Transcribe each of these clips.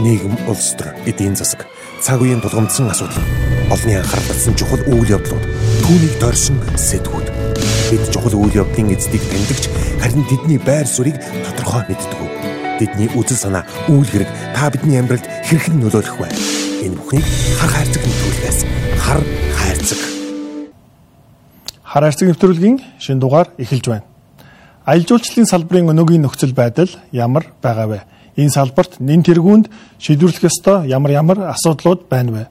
нийгэм улс төр эдийн засаг цаг үеийн тулгамдсан асуудал олонний анхаарал татсан чухал үйл явдлууд түүнийг дорсон сэтгүүд бид чухал үйл явдлын эздийг тэмдэгч харин тэдний байр суурийг тодорхой мэддэг. Тэдний үзэл санаа үйл хэрэг та бидний амьдралд хэрхэн нөлөөлөх вэ? Энэ бүхнийг хар хайрцаг нэвтрүүлгээс хар хайрцаг. Хар хайрцаг нэвтрүүлгийн шин дугаар эхэлж байна. Аялал жуулчлалын салбарын өнөөгийн нөхцөл байдал ямар байгаа вэ? Энэ салбарт нэн тэргуунд шийдвэрлэх ёстой ямар ямар асуудлууд байна вэ?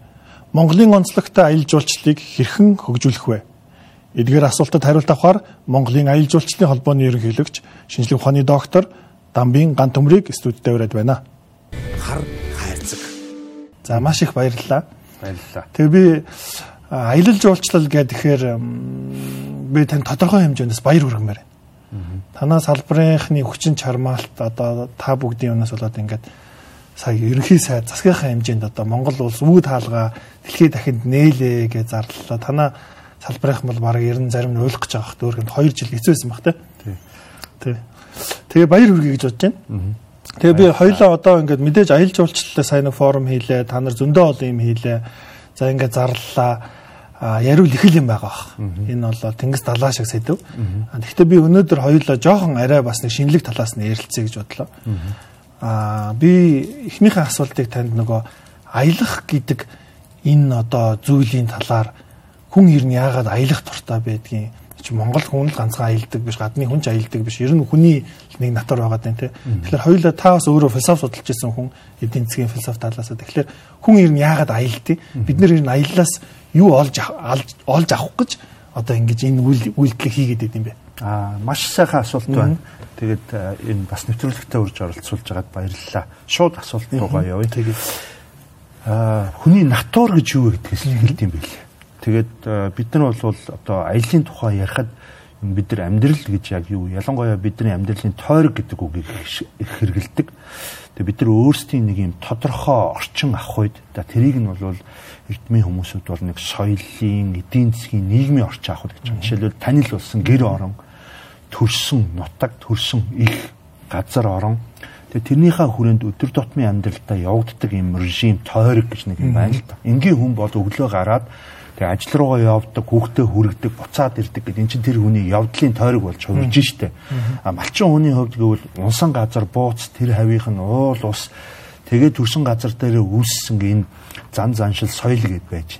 Монголын онцлогтой аялал жуулчлалыг хэрхэн хөгжүүлэх вэ? Эдгээр асуултад хариулт авахар Монголын аялал жуулчлалын холбооны ерөнхийлөгч шинжлэх ухааны доктор Дамбын ган төмрийг студидд ураад байна. Хар хайрцаг. За маш их баярлалаа. Баярлалаа. Тэгээ би аялал жуулчлал гэхээр би тань тодорхой хэмжээнээс баяр хүргэмээр. Танаа салбарынхны хүчин чармаалт одоо та бүгдийн өмнөөс болоод ингээд сая ерөнхий сайд засгийнхаа хэмжээнд одоо Монгол улс үүд хаалга дэлхийд дахинд нээлээ гэж зарлалаа. Танаа салбарынхан бол баг ер нь зарим нь ойлгох гэж байгаа хөөх өөрөнд 2 жил хэцүүсэн баг тий. Тий. Тэгээ баяр хүргэе гэж бодож байна. Тэгээ би хоёлаа одоо ингээд мэдээж аялал жуулчлалаа сайн форум хийлээ. Та нар зөндөө олон юм хийлээ. За ингээд зарлалаа яриул их л юм байгаа бах. Энэ бол тэнгис далаа шиг сэдв. Гэхдээ би өнөөдөр хоёулаа жоохон арай бас нэг шинэлэг талаас нь ярилцъя гэж бодлоо. Аа би эхнийхээ асуултыг танд нөгөө аялах гэдэг энэ одоо зүйлийн талаар хүн ер нь яагаад аялах дуртай байдгийг чи Монгол хүн л ганцхан аялдаг биш гадны хүн ч аялдаг биш ер нь хүний нэг натар байгаа даа тий. Тэгэхээр хоёулаа та бас өөрөө философи судалж ирсэн хүн эдийн засгийн философи талаас тэгэхээр хүн ер нь яагаад аялдгийг бид нэр ер нь аяллаас юу олж олж авах гэж одоо ингэж энэ үйлдэлийг хийгээд идэм бэ? Аа маш сайхан асуулт байна. Тэгээд энэ бас нэвтрүүлэгтээ урьж оролцуулж байгаад баярлалаа. Шууд асуулт руугаа явъя. Тэгээд аа хүний натур гэж юу гэдгээс хэлд юм бэ? Тэгээд бид нар бол одоо аялын тухай ярихад бид нар амьдрал гэж яг юу ялангуяа бидний амьдралын тойрог гэдэг үгийг их хэрэгэлдэг. Тэгээ бид нар өөрсдийн нэг юм тодорхой орчин авах үед за тэрийг нь бол эрдмийн хүмүүсүүд бол нэг соёлын, эдийн засгийн, нийгмийн орчин авах гэж байна. Жишээлбэл танил болсон гэр орон, төрсөн нутаг, төрсөн их газар орон Тэгээ тэрнийхээ хүрээнд өдөр тутмын амьдралдаа явагддаг юм режим тойрог гэж нэг юм байна л да. Энгийн хүн бол өглөө гараад тэгээ ажил руугаа явдаг, хүүхдээ хүргэдэг, буцаад ирдэг гэдэг эн чинь тэр хүний явдлын тойрог болж хувирж штэ. А малчин хүний хувьд гэвэл унсан газар бууц тэр хавийнх нь уул ус тэгээ төрсэн газар дээр үүссэн энэ зан заншил соёл гэд байж.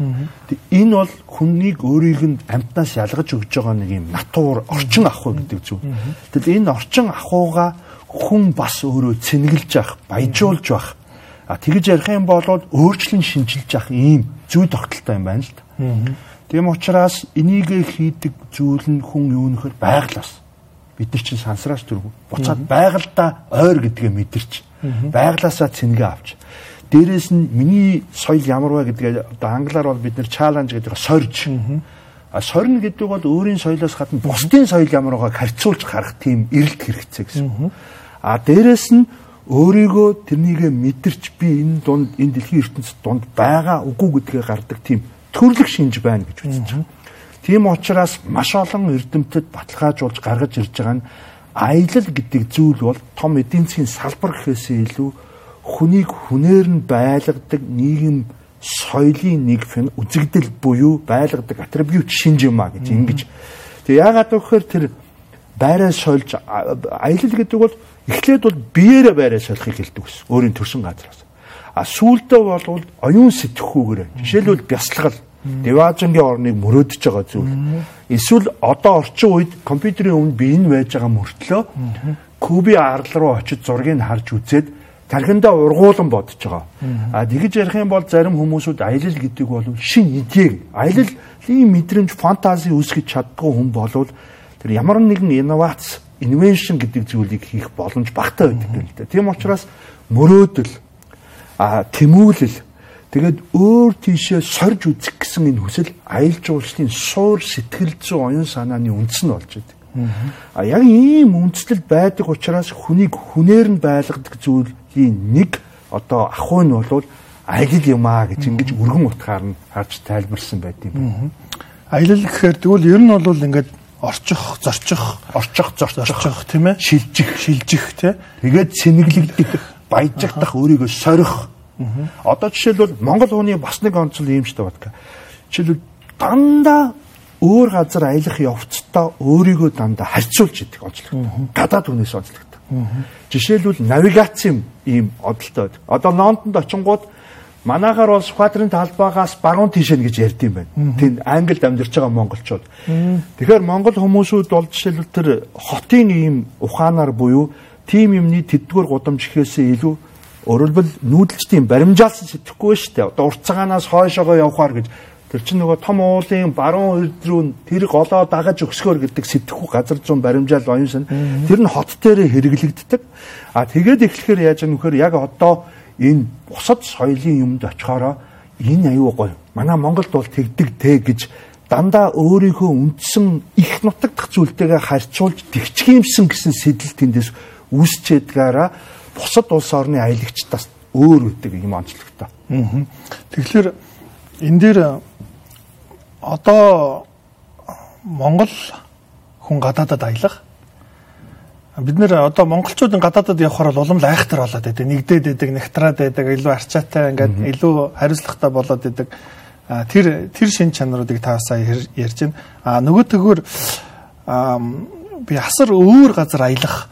Энэ бол хүнийг өөрийг нь амьтнаас ялгаж өгж байгаа нэг юм натур орчин ахуй гэдэг зүйл. Тэгэл энэ орчин ахуйгаа хүн бас өөрөө цэнгэлж явах, баяжуулж явах. А тэгж ярих юм бол өөрчлөн шинжилж явах ийм зүй тогтолтой юм байна л да. Тийм учраас энийг хийдэг зүйл нь хүн юу нөхөр байглаас бид нар чинь сансраас дөрөв буцаад байгальдаа ойр гэдгээ мэдэрч байглаасаа цэнгээ авч. Дээрээс нь миний соёл ямар вэ гэдгээ одоо англиар бол бид нэр чаленж гэдэг сорж. А сорно гэдэг бол өөрийн соёлоос гадна бусдын соёл ямар байгааг харьцуулж харах тийм эрэлт хэрэгцээ гэсэн. А дээрээс нь өөрийгөө тэрнийг мэдэрч би энэ дунд энэ дэлхийн ертөнцид дунд байгаа үгүй гэдгээ гардаг тийм төрлөх шинж байна гэж үзэж байна. Тийм учраас маш олон эрдэмтэд баталгаажуулж гаргаж ирж байгаа нь аялал гэдэг зүйл бол том эдийн засгийн салбар гэхээсээ илүү хүнийг хүнээр нь байлгадаг нийгэм соёлын нэг үзэгдэл буюу байлгадаг атрибут шинж юм а гэж ингэж. Тэгээ яагаад гэвэл тэр байраа сольж аялал гэдэг бол эхлээд бол биеэрээ байраа сольхыг хэлдэг ус. Өөрийн төрсэн газраас. А сүүлдээ бол оюун сэтгхүүгээр жишээлбэл бясалгал Деважингийн орныг мөрөөдөж байгаа зүйл. Эсвэл одоо орчин үед компьютерийн өмнө би энэ байж байгаа мөртлөө куби арал руу очиж зургийг харж үзээд тархиндаа ургуулan бодож байгаа. А тэгж ярих юм бол зарим хүмүүсүүд аялал гэдэг бол шин идея. Аялалын мэдрэмж фантази үүсгэж чаддгүй хүн болвол тэр ямар нэгэн инновац, инновашн гэдэг зүйлийг хийх боломж багтаа байдаг юм л да. Тийм учраас мөрөөдөл а тэмүүлэл тэгээд өөр тийшээ сорж үзэх гэсэн энэ хүсэл аялал жуулчлалын суур сэтгэл зүйн оюун санааны үндэс нь болж байдаг. А яг ийм үндслэл байдаг учраас хүнийг хүнээр нь байлгадаг зүйл ийм нэг одоо ахуй нь бол аялал юм аа гэж ингэж өргөн утгаар нь харж тайлбарсан байт юм. Аялал гэхээр тэгвэл ер нь бол ингээд орчих, зорчих, орчих, зорчих тийм ээ? Шилжих, шилжих тий. Тэгээд сэнэглэгдэх, баяжигдах, өөрийгөө сорих Одоо жишээлбэл Монгол хүний бас нэг онцлог юм шүү дээ. Жишээлбэл дандаа өөр газар аялах явцдаа өөрийгөө дандаа харьцуулж идэг онцлог. Гадаад хүнээс онцлог. Жишээлбэл навигацийн ийм одолтой. Одоо Лондонд очингууд манаагаар бол Сүхбаатарын талбайгаас багуун тийшээ гэж ярьд юм байна. Тэнд Англид амьдарч байгаа монголчууд. Тэгэхээр монгол хүмүүсүүд бол жишээлбэл тэр хотын ийм ухаанаар буюу тим юмны тэдгээр гудамж ихээсээ илүү өөрөлдвөл нүүдэлчдийн баримжаалсан сэтгэхгүй шүү дээ. Одоо уртцагаанаас хойшоогоо явахаар гэж тэр чинь нөгөө том уулын баруун урд руу тэр голоо дагаж өгсгөр гэдэг сэтгэхгүй газар зүүн баримжаал оюунсан. Тэр нь хот дээр хэрэглэгддэг. А тэгээд эхлэхээр яаж юм вөхөр яг одоо энэ бусад соёлын юмд очихороо энэ аюу гоё. Манай Монголд бол тэгдэг те гэж дандаа өөрийнхөө үндсэн их нутагдах зүйлтэйгээ харьцуулж тэгчгиймсэн гэсэн сэтэл тэндээс үүсчээдгаараа бусад улс орны аялагчдаас өөр үүдэг юм онцлогтой. Тэгэхээр энэ дээр одоо Монгол хүн гадаадад аялах бид нэр одоо монголчуудын гадаадад явхаар бол улам лайхтар болоод байдаг. Нэгдээд байдаг, нэгтраад байдаг, илүү арчаатай ингээд илүү хариуцлагатай болоод байдаг. Тэр тэр шин чанаруудыг та сая ярьж байна. А нөгөө төгөр би асар өөр газар аялах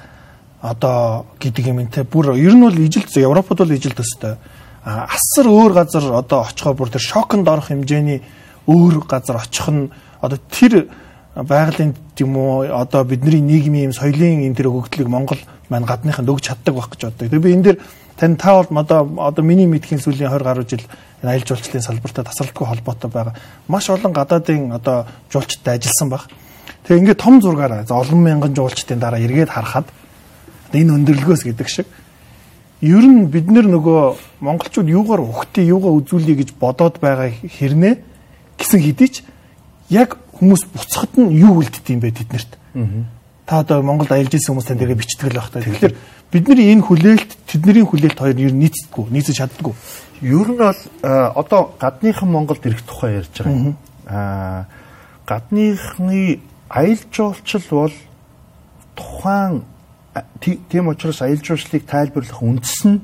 одоо гэдэг юм те бүр ер нь бол ижил Европод бол ижил төстэй. Асар өөр газар одоо очихоор бүр тэр шоконд орох хэмжээний өөр газар очих нь одоо тэр байгалийн юм уу одоо бидний нийгмийн юм соёлын энэ тэр өгөгдлийг Монгол маань гадныханд өгч чаддаг байх гэж боддог. Тэгээ би энэ дэр тань та бол одоо одоо миний мэдхийн сүүлийн 20 гаруй жил энэ аялал жуулчлалын салбартаа тасралтгүй холбоотой байгаа. Маш олон гадаадын одоо жуулчтай ажилласан баг. Тэгээ ингээд том зургаараа олон мянган жуулчдын дараа эргээд харахад энэ өндөрлгөөс гэдэг шиг ер нь бид нөгөө монголчууд юугаар ухтыг юугаа үзүүлэе гэж бодоод байгаа хэрнээ гэсэн хэдий ч яг хүмүүс буцахад нь юу үлддэг юм бэ тэднэрт. Та одоо Монголд аялж ирсэн хүмүүс тань дээрээ бичдэг л байх та. Тэгэхээр бидний энэ хүлээлт тэдний хүлээлт хоёр ер нь нийцдэггүй, нийцэж чаддаггүй. Ер нь бол одоо гадныхан Монголд ирэх тухай ярьж байгаа. Аа гадныхны аялал жуулчил бол тухайн тийм учраас аялал жуулчлалыг тайлбарлах үндэс нь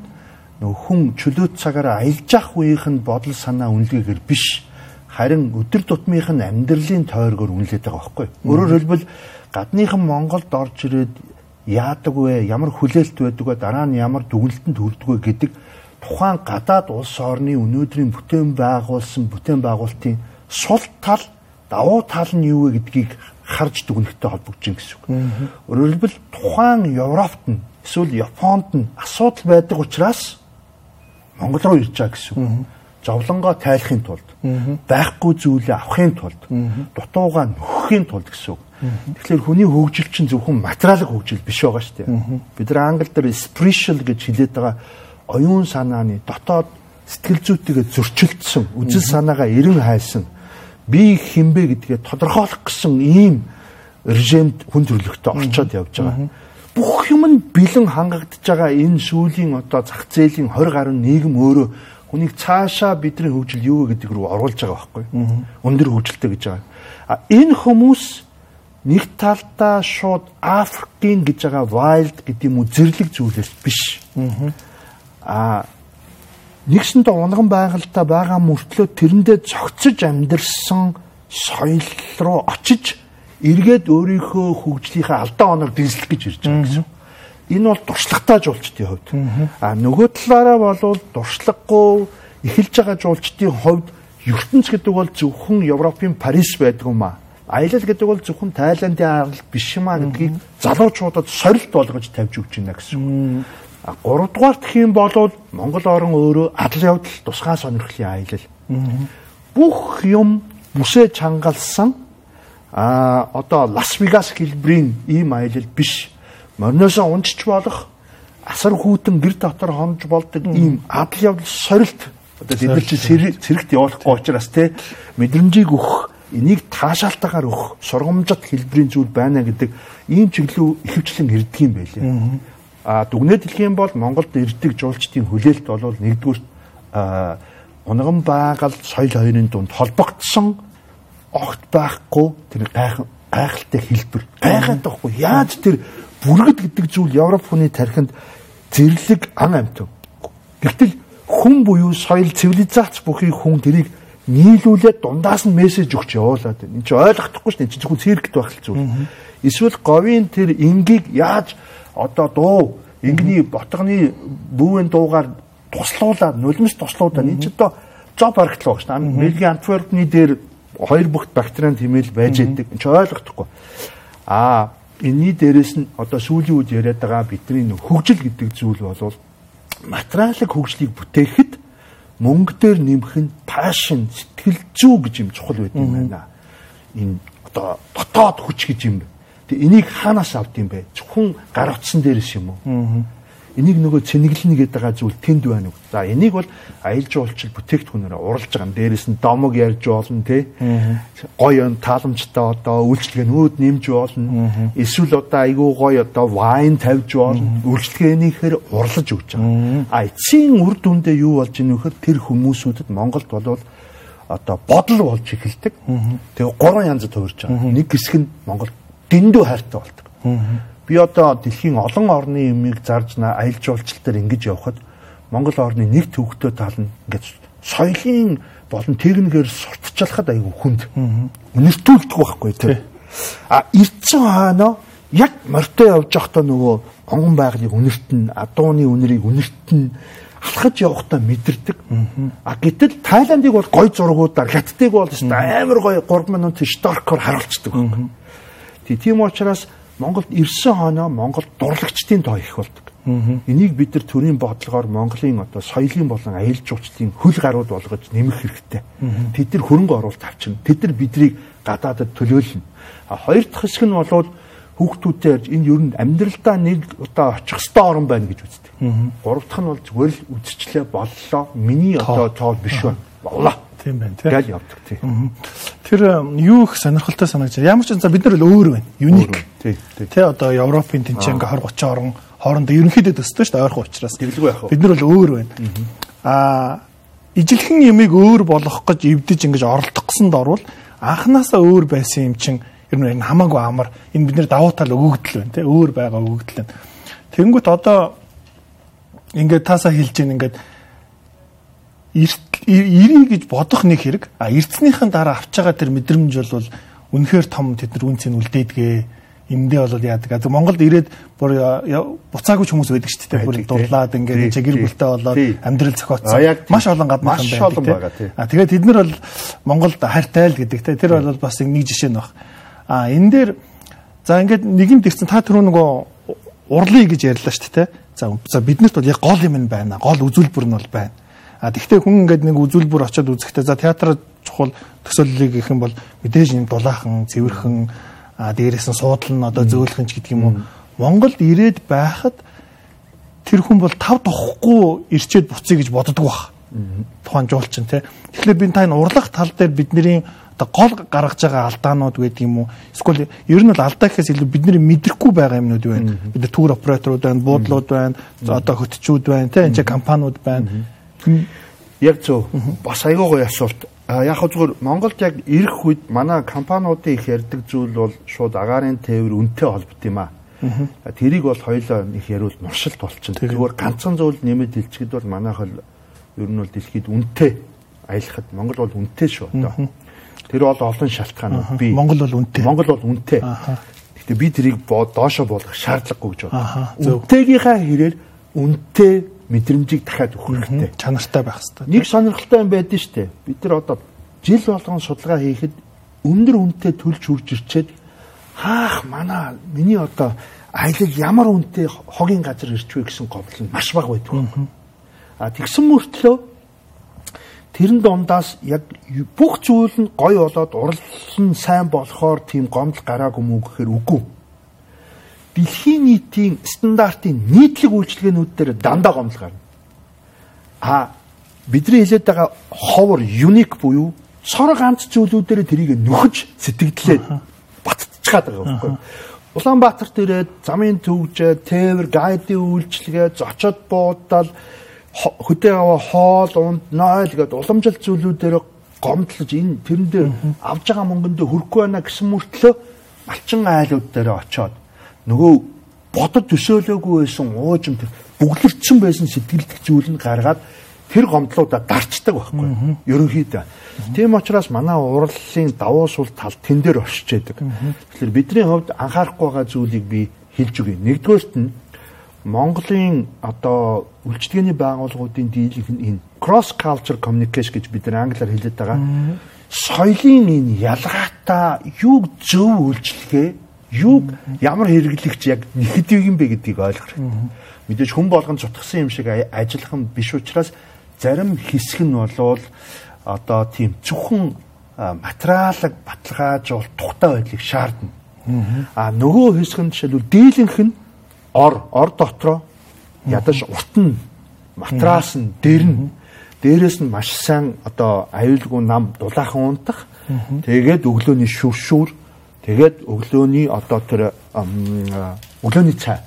нөх хүн чөлөөт цагаараа аялж явах үеийнх нь бодол санаа үнэлгээгээр биш харин өдөр тутмынх нь амьдралын тойргоор үнэлээд байгаа байхгүй. Өөрөөр хэлбэл гадныхан Монголд орж ирээд яадаг вэ? Ямар хүлээлт байдаг вэ? Дараа нь ямар дүгнэлтэнд хүрдэг вэ гэдэг тухайн гадаад улс орны өнөөдрийн бүтээн байгуулсан бүтээн байгуулалтын сул тал, давуу тал нь юу вэ гэдгийг харж дүгнэхтэй холбогдож байна гэсэн үг. Өөрөөр хэлбэл тухайн Европт нь эсвэл Японд нь асуудал байдаг учраас Монгол руу ирж байгаа гэсэн үг. Зовлонгоо тайлахын тулд байхгүй зүйлээ авахын тулд дутуугаа нөхөхийн тулд гэсэн үг. Тэгэхээр хүний хөгжил чинь зөвхөн материалын хөгжил биш байгаа шүү дээ. Бид нар англи дээр spiritual гэж хэлээд байгаа оюун санааны дотоод сэтгэл зүйтэйгээ зөрчилдсөн, үзэл санаагаа эрен хайсан, би хинбэ гэдгээ тодорхойлох гэсэн ийм режимд хүн төрлөختөд орчоод явж байгаа. Бүх юм нь бэлэн хангагдж байгаа энэ сүүлийн одоо зах зээлийн 20 гаруй нийгэм өөрөө хүнийг цаашаа бидний хөгжил юу вэ гэдэг рүү оруулж байгаа байхгүй. Өндөр хөгжилтэй гэж байгаа. А энэ хүмүүс нэг талдаа шууд Африкийн гэж байгаа wild гэдэг юм уу зэрлэг зүйлээс биш. А нэгсэндээ унган байгальтай байгаа мөртлөө тэрэндээ зогцож амьдэрсэн соёл руу очиж эргээд өөрийнхөө хөгжлийнхээ алдаа оноор дэнслэх гэж ирж байгаа гэсэн. Энэ бол дуршлагатай жуулчдын хувьд. А нөгөө талаараа болвол дуршлаггүй эхэлж байгаа жуулчдын хувьд ертөнц гэдэг бол зөвхөн Европын Парис байдаг юм а. Аялал гэдэг бол зөвхөн Тайландын аргалт биш юм а гэдгийг залуучуудад сорилт болгож тавьж өгч байна гэсэн үг. А гуравдугаар гэх юм бол Монгол орон өөрөө адал явдал тусгай сонирхлын аялал. Бүх юм бүсээ чангалсан а одоо Лас Вегас хэлбэрийн ийм аялал биш мориноосоо унжиж болох асар хүйтэн гэр дотор хонж болдог ийм адал явдал сорилт одоо бид нар чи цэрэгт явуулахгүй учраас те мэдрэмжийг өгөх энийг таашаалтаагаар өгөх сургамжит хэлбэрийн зүйл байна гэдэг ийм чиглэл ихэвчлэн ирдэг юм байлээ. А дүгнээд хэлэх юм бол Монголд ирдэг жуулчдын хүлээлт бол нэгдүгээр унган байгаль соёл хоёрын дунд холбогдсон огт байхгүй тэр гайхан гайхалтай хэлбэр гайхаад байхгүй яаж тэр бүргэд гэдэг зүйл Европ хүний тархинд зэрлэг ан амьтав. Гэвтэл хүн буюу соёл цивилизац бүхий хүн тэрийг нийлүүлээд дундаас нь мессеж өгч явуулаад байна. Энд чи ойлгохдохгүй шүү дээ. Чи зөвхөн циркт байх л зүйл. Эсвэл говийн тэр энгийг яаж одоо дуу ингэний ботгоны бүүвэн дуугаар туслуулаад нулимс туслуулаад энэ ч одоо job аргатлаа шүү дээ. Бельгийн Антверпны дээр хоёр бүгд бактериан хэмээл байж байдаг. Энд чи ойлгохдохгүй. Аа энэний дээрэс нь одоо сүүлийн үед яриад байгаа бидний хөгжил гэдэг зүйл бол материалын хөгжлийг бүтээхэд мөнгө дээр нэмэх нь пашн сэтгэл зүй гэж юм чухал байд юм байна. Энэ одоо дотоод хүч гэж юм. Тэг энийг хаанаас авд юм бэ? Зөвхөн гар утсан дээрээс юм уу? Энийг нөгөө цэнэглэнэ гэдэг байгаа зүйл тэнд байна уу? За энийг бол аялал жуулчлал бүтээгдэхүүнээр уралж байгаа юм. Дээрээс нь домог ярьж болно тий. Гоё тааламжтай одоо үйлчлэгээнүүд нэмж болно. Эсвэл одоо айгүй гоё одоо вайн тавьж болно. Үйлчлэгээнийхээр урлаж өгч байгаа. А эцсийн үр дүндээ юу болж ийнө вэхээр тэр хүмүүсүүдэд Монголд болвол одоо бодол болж эхэлдэг. Тэгээ гурван янзад хувирж байгаа. Нэг хэсэг нь Монгол дэндүү хайртай болдог. Би одоо дэлхийн олон орны юмыг зарж аялал жуулчлалтаар ингэж явхад Монгол орны нэг төвхтөө тал нь ингэж соёлын болон техникээр сурталчилахад айгүй хүнд. Үнэртүүлдэг байхгүй тийм а эрдсэн хаана яг морьтой явж байхдаа нөгөө онгон байгалыг үнэртэн адууны үнэрийг үнэртэн алхаж явахдаа мэдэрдэг. А гэтэл Тайландыг бол гой зургуудаар хаттыг бол амар гой 3 минут шторкоор харуулцдаг. Тийм учраас Монголд ирсэн хоноо Монгол дурлагчдын тоо их болдог. Энийг бид нар төрийн бодлогоор Монголын одоо соёлын болон аялал жуулчлалын хөл гарууд болгож нэмэх хэрэгтэй. Тэд нар хөрөнгө оруулалт авчирна. Тэд нар биднийг гадаадад төлөөлнө. А хоёр дахь хэсэг нь болоод хүүхдүүдтэй ярьж энэ ер нь амьдралдаа нэг одоо очих хэвээр орн байна гэж үздэг. Гурав дахь нь бол зүгээр л үдчичлээ боллоо. Миний одоо тоо биш байна. Боллоо Тийм байна тийм. Гал явдаг тийм. Тэр юу их сонирхолтой санагдаж байна. Ямар ч за бид нар л өөр байна. Юник. Тийм. Тэ одоо Европын тэнцэн ингээ 20 30 орн хоорондоо ерөнхийдөө төстэй шүү дээ ойрхон учраас. Тэглгүй яах вэ? Бид нар бол өөр байна. Аа ижилхэн ямиг өөр болгох гэж эвдэж ингэж оролдох гэсэнд орвол анханасаа өөр байсан юм чин ер нь хамаагүй амар энэ бид нэр давуу тал өгөгдөл байна тий өөр байгаа өгөгдөл байна. Тэнгүүт одоо ингээд таасаа хэлж ийн ингээд ирий гэж бодох нэг хэрэг. А эрдснийхэн дараа авч байгаа тэр мэдрэмж бол үнэхээр том тэд нар үнцэн үлдээдгээ. Эндээ бол яадаг. А Монголд ирээд бүр буцаагүй хүмүүс байдаг шүү дээ. Бүр дурлаад ингээд гэр бүлтэй болоод амьдрал зохиоцсон. Маш олон гаднах юм байна. Маш олон байгаа тий. А тэгээд тэд нар бол Монголд хайртай л гэдэг те. Тэр бол бас нэг жишээ нь баг. А энэ дээр за ингээд нэгэн дэрсэн та түрүү нөгөө урлыг гэж ярьлаа шүү дээ. За биднэрт бол яг гол юм байна. Гол үзүүлбэр нь бол байна А тэгвэл хүн ингээд нэг үзүүлбэр очиод үзэхдээ за театр чухал төсөөллийг гэх юм бол мэдээж юм дулаахан, цэвэрхэн а дээрээс нь суудлал нь одоо зөөлхөн ч гэдэг юм уу. Монголд ирээд байхад тэр хүн бол тав тухгүй ирчээд буцъя гэж боддог баг. Тухайн жуулчин тий. Тэгэхээр би та энэ урлах тал дээр бидний одоо гол гаргаж байгаа алдаанууд байдаг юм уу? Эсвэл ер нь бол алдаа гэхээс илүү бидний мэдрэхгүй байгаа юмнууд байна. Бид тур операторууд байна, буудлууд байна, одоо хөтчүүд байна, тий энэ компаниуд байна Яг зөв. Бас айгүй гоё асуулт. А яг зүгээр Монголд яг ирэх үед манай компаниудын их ярьдаг зүйл бол шууд агаарын тээвэр үнэтэй холбот юм аа. Тэрийг бол хоёлоо их яриул нуршилт болчихно. Зүгээр ганцхан зүйл нэмэд хэлчихэд бол манайх л ер нь бол дэлхийд үнэтэй аялахад Монгол бол үнэтэй шүү одоо. Тэр бол олон шалтгаанууд бий. Монгол бол үнэтэй. Монгол бол үнэтэй. Гэхдээ би тэрийг доошо болгох шаардлагагүй гэж байна. Үнэтэйгийнхаа хэрээр үнэтэй мэдрэмжийг дахиад өгөх хэрэгтэй. Чанартай байх хэрэгтэй. Нэг сонирхолтой юм байдэн штэ. Бид нар одоо жил болгон судалгаа хийхэд өндөр үнэтэй төлж хурж ирчээд хаах манаа миний одоо аялал ямар үнэтэй хогийн газар ирчвэ гэсэн говьл нь маш бага байдаг. А тэгсэн мөртлөө тэрэн дундаас яг бүх зүйл нь гой болоод урлал нь сайн болохоор тийм гомдол гараагүй мүү гэхээр үгүй дэлхийн нийтийн стандартын нийтлэг үйлчилгээнүүд дээр дандаа гомдол гарна. А бидний хэлээд байгаа ховор юник буюу цор ганц зүйлүүдээр тэрийг нөхөж сэтгэлдээ батцгаад байгаа байхгүй. Улаанбаатарт ирээд замын төвжээ, тээвэр, гайдын үйлчилгээ, зочод буудал, хөдөө аваа хоол, унд, нойл гэдэг уламжлалт зүйлүүдээр гомдлож энэ тэрэндээ авж байгаа мөнгөндөө хүрхгүй байна гэсэн мөртлөө малчин айлууд дээр очоод нөгөө бодод төсөөлөөгүй байсан уужим тэр бүглэрчсэн байсан сэтгэлдэх зүйл нь гаргаад тэр гомдлуудаа дарчдаг байхгүй. Ерөнхийдөө. Тийм учраас манай урлалын давуу сул тал тэн дээр оршиж байдаг. Тэгэхээр бидний хувьд анхаарахгүй байгаа зүйлийг би хэлж өгье. Нэгдүгээрт нь Монголын одоо үйлчлэгээний байгууллагуудын дийлэнх нь энэ cross culture communication гэж бид нар англиар хэлээд байгаа. Соёлын энэ ялгаатай юуг зөв үйлчлэгээ, юуг ямар хэрэглэгч яг нэхэдэг юм бэ гэдгийг ойлгох хэрэгтэй. Мэдээж хүн болгон цутгсан юм шиг ажиллах нь биш учраас зарим хэсэг нь болвол одоо тийм зөвхөн материалыг баталгаажуул тухтай байдлыг шаардна. А нөгөө хэсэг нь жишээлбэл дийлэнх нь ор ор дотроо ядаж урт нь матрас нь дэр нь дээрээс нь маш сайн одоо аюулгүй нам дулаахан унтах. Тэгээд өглөөний шүршүүр тэгээд өглөөний одоо тэр өглөөний цай.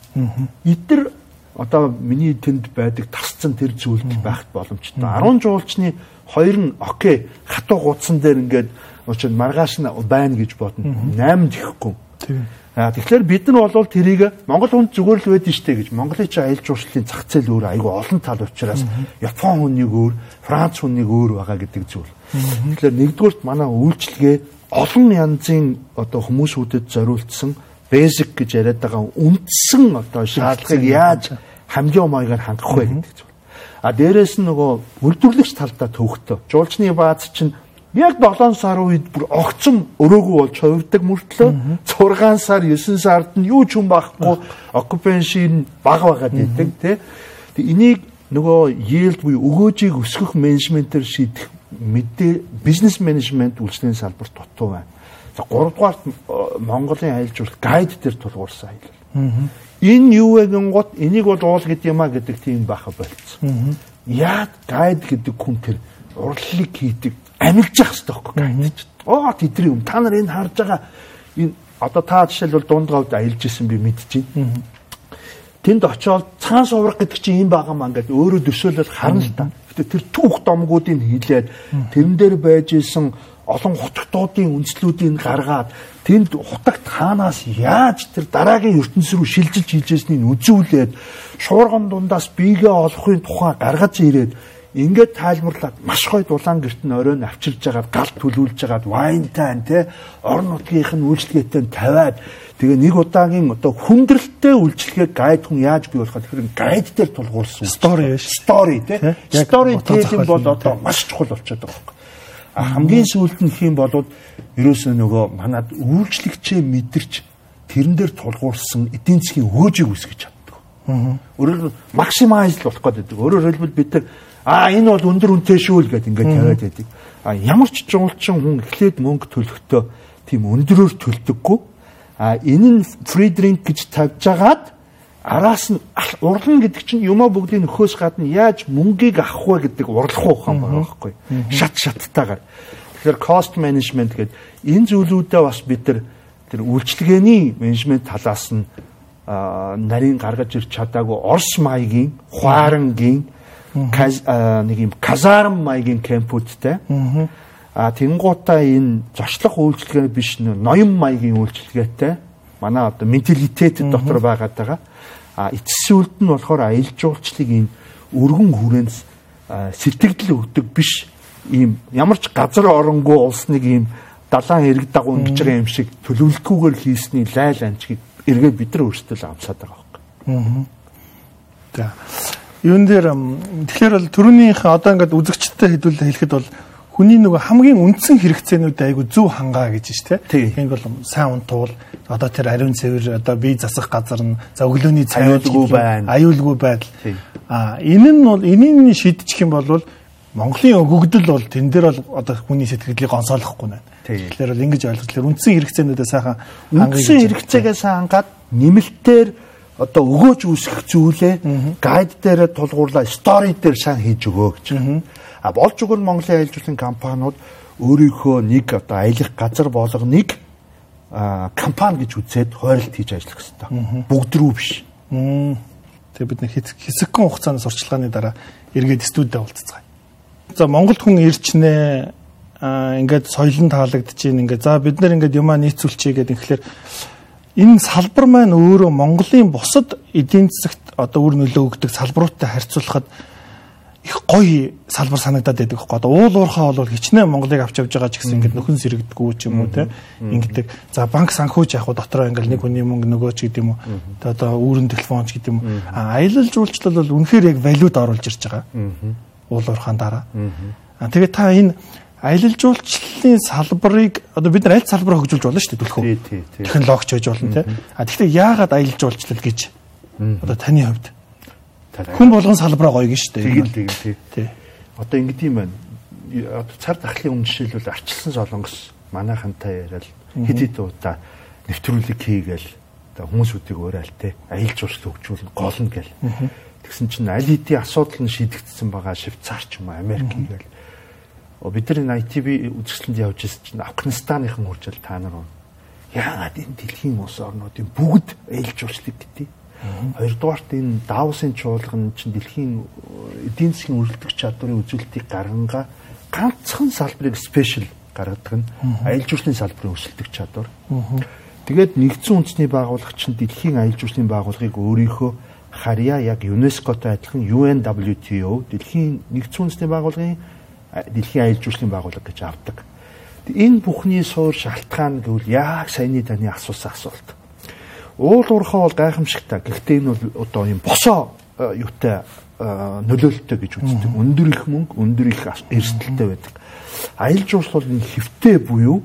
Эдгээр одоо миний тэнд байдаг тасцсан тэр зүйлд байхт боломжтой. 10 жуулчны хоёр нь окей хатуу гудсан дээр ингээд учир маргааш нь байна гэж бодно. 8 тэхгүй тийм. Тэгэхээр бид нар бол тэрийг Монгол хүнд зүгээр л байдэн штэ гэж. Монголын чи аялал жуулчлалын зах зээл өөр айгүй олон тал учраас Япон хүнийг өөр, Франц хүнийг өөр байгаа гэдэг зүйл. Тэгэхээр нэгдүгürt манай үйлчлэгээ олон янзын одоо хүмүүсүүдэд зориулсан basic гэж яриад байгаа үндсэн одоо шаардлагыг яаж хамгийн маягаар хангах вэ гэдэг зүйл. А дээрэс нь нөгөө үйлдвэрлэгч талдаа төвхтөө. Жуулчны бааз чинь Яг 7 сар үед бүр огцом өрөөгөө болж хувирдаг мөртлөө 6 сар 9 сард нь юу ч юм байхгүй occupancy бага байгаад идэг тий. Энийг нөгөө yield буюу өгөөжийг өсгөх менежментээр шийдэх мэдээ бизнес менежмент үйлчлэгийн салбарт дутуу байна. За 3 дугаарт Монголын аялал жуулчлал гайд дээр тулгуурсан аялал. Энэ юу вэ гингот энийг бол уул гэдэг юм а гэдэг тийм байха болцсон. Яад гайд гэдэг хүн тэр урлалыг хийдэг амилж явах хэрэгтэй байхгүй гайдаж. Оо тэдний юм та нар энэ харж байгаа энэ одоо та жишээлбэл дунд говьд аялж исэн би мэдчихээн. Тэнд очиод цаан суврах гэдэг чинь юм байгаа маа ингээд өөрөө төсөөлөл харна л та. Гэтэ тэр түүх домгуудыг хилээд тэрэн дээр байж исэн олон хутгтуудын үндслүүдийг гаргаад тэнд хутагт хаанаас яаж тэр дараагийн ертөнц рүү шилжилж хийжсэнийг үзүүлээд шуурган дундаас биегээ олохын тухай гаргаж ирээд ингээд тайлбарлаад маш гоё дулаан герт нь оройн авчирж жагаад гал төлүүлж жагаад вайнтай те орон нутгийнх нь үйлчлэгээтэй тавиад тэгээ нэг удаагийн одоо хүндрэлтэй үйлчлэгээ гайд хүн яаж бий болох тэгэхээр гайд дээр тулгуурсан стори биш стори те стори телling бол одоо маш чухал болчиход байгаа юм. А хамгийн сүүлд нь хэм болоод ерөөсөө нөгөө манад үйлчлэгчээ мэдэрч тэрэн дээр тулгуурсан эдийн засгийн хөөжийг үсгэж чаддаг. Өөрөөр максимайз болох гэдэг. Өөрөөр хэлбэл бид нар А энэ бол өндөр үнэтэй шүү л гэдэг ингээд тавиад байдаг. А ямар ч жуулчин хүн эхлээд мөнгө төлөхдөө тийм өндөрөөр төлдөггүй. А энэ нь free drink гэж тавьж агаад араас нь урлан гэдэг чинь юмаа бүгдийг нөхөөс гадна яаж мөнгийг авах вэ гэдэг урлах ухаан байгаа байхгүй. Шат шаттайгаар. Тэгэхээр cost management гэдэг энэ зүйлүүдээ бас бид нар тэр үйлчлэгээний менежмент талаас нь нарийн гаргаж ирч чадаагүй Орос маягийн, Хуарангийн нэг юм казарм маягийн кемпүүдтэй. А тэнгуутаа энэ зочлох үйлчлэгээ биш ноён маягийн үйлчлэгээтэй. Манай одоо менталитет дотор байгаа. А эцсийн үлд нь болохоор аялал жуулчлалыг энэ өргөн хүрээнд сэтгэл өгдөг биш ийм ямар ч газар оронгүй улс нэг ийм далайн эрг дагуу ингэж байгаа юм шиг төлөвлөхгүйгээр хийсний laйл анчгийг эргээд бид нар өөрсдөө амсаад байгаа юм. Аа. За юун дээр тэгэхээр бол төрөөнийх одоо ингээд үзэгчтэй хэдүүлээ хэлэхэд бол хүний нөгөө хамгийн үндсэн хэрэгцээнүүд айгу зөв хангаа гэж шүү дээ. Энэ бол сайн унтуул одоо тэр ариун цэвэр одоо бие засах газар нь за өглөөний аюулгүй байна. Аюулгүй байдал. А энэ нь бол энийг шийдчих юм бол Монголын өгөгдөл бол тэн дээр бол одоо хүний сэтгэлийг гонсоолохгүй байна. Тэгэхээр бол ингэж ойлгох. Тэгэхээр үндсэн хэрэгцээнүүдээ сайхан үндсэн хэрэгцээгээ сайн хангаад нэмэлтээр одоо өгөөж үүсгэх зүйлээ гайд дээр тулгуурлаа стори дээр сайн хийж өгөө гэж. А болж өгөр Монголын аялал жуулчлалын компаниуд өөрийнхөө нэг одоо аялах газар болгоныг компани гэж үзээд хойролт хийж ажиллах хэрэгтэй. Бүгд рүү биш. Тэгээ бид нэг хэсэгхэн хугацааны сурчлагын дараа эргээд студид уулзцгаая. За Монголд хүн ирчнээ а ингээд соёлон таалагдчихээн ингээд за бид нар ингээд юмаа нийцүүлчихье гэдэг тэгэхээр энэ салбар маань өөрөө Монголын бусад эдийн засагт одоо үр нөлөө өгдөг салбаруудтай харьцуулахад их гоё салбар санагдаад байдаг хөөе. Одоо уул уурхаа бол хичнээн Монголыг авч явж байгаа ч гэсэн ингээд нөхөн сэрэгдэггүй ч юм уу те. Ингээд за банк санхүүч яг дотроо ингээд нэг хүний мөнгө нөгөө ч гэдэг юм уу. Одоо үүрэн телефон ч гэдэг юм уу. А аялал жуулчлал бол үнэхээр яг валют оруулж ирж байгаа. Уул уурхаан дараа. А тэгээд та энэ аялал жуулчлалын салбарыг одоо бид нар аль салбараа хөгжүүлж болно шүү дээ түлхүү. Технологич байж болно те. А тэгэхээр яагаад аялал жуулчлал гэж одоо таны хувьд Хүн болгон салбараа гоё гин штэ. Тэгэл тэгэл тий. Одоо ингэдэм байна. Одоо цар тахлын өмнө жишээлбэл арчилсан солонгос манайхантай яриад хэд хэд удаа нэвтрүүлэг хийгээл одоо хүмүүсүүдийг уурал те аялал жуулчлал хөгжүүлнэ гол нь гэл. Тэгсэн чинь аль хэдийн асуудал нь шийдэгдсэн байгаа Швейцар ч юм Америк гээл. Бид нар ITV үзэсгэлэнд явж ирсэн чинь Афганистаныхан хурцал та нар яагаад энэ дэлхийн улс орнуудын бүгд аялал жуулчлал гэдэг? Хоёрдугаарт энэ Давсын чуулган чинь дэлхийн эдийн засгийн өрөлдөх чадварын үзүүлэлтийг гаргангаа ганцхан салбарыг спешиал гаргадаг нь аялал жуулчлалын салбарын өсөлтөх чадвар. Тэгээд нэгдсэн үндэсний байгууллага чинь дэлхийн аялал жуулчлалын байгууллагыг өөрийнхөө харьяа яг ЮНЕСКОтой адилхан UNWTO дэлхийн нэгдсэн үндэсний байгууллагын дэлхийн аялал жуулчлалын байгууллага гэж авдаг. Энэ бүхний суур шалтгаан гэвэл яг саяны таны асуусан асуулт Уул уурхаа бол гайхамшигтай. Гэхдээ энэ бол одоо юм босоо э, юутай э, нөлөөлөлттэй гэж үздэг. Өндөр их мөнгө, өндөр их эрсдэлтэй байдаг. Аялал жуулчлал бол энэ хэвтэй буюу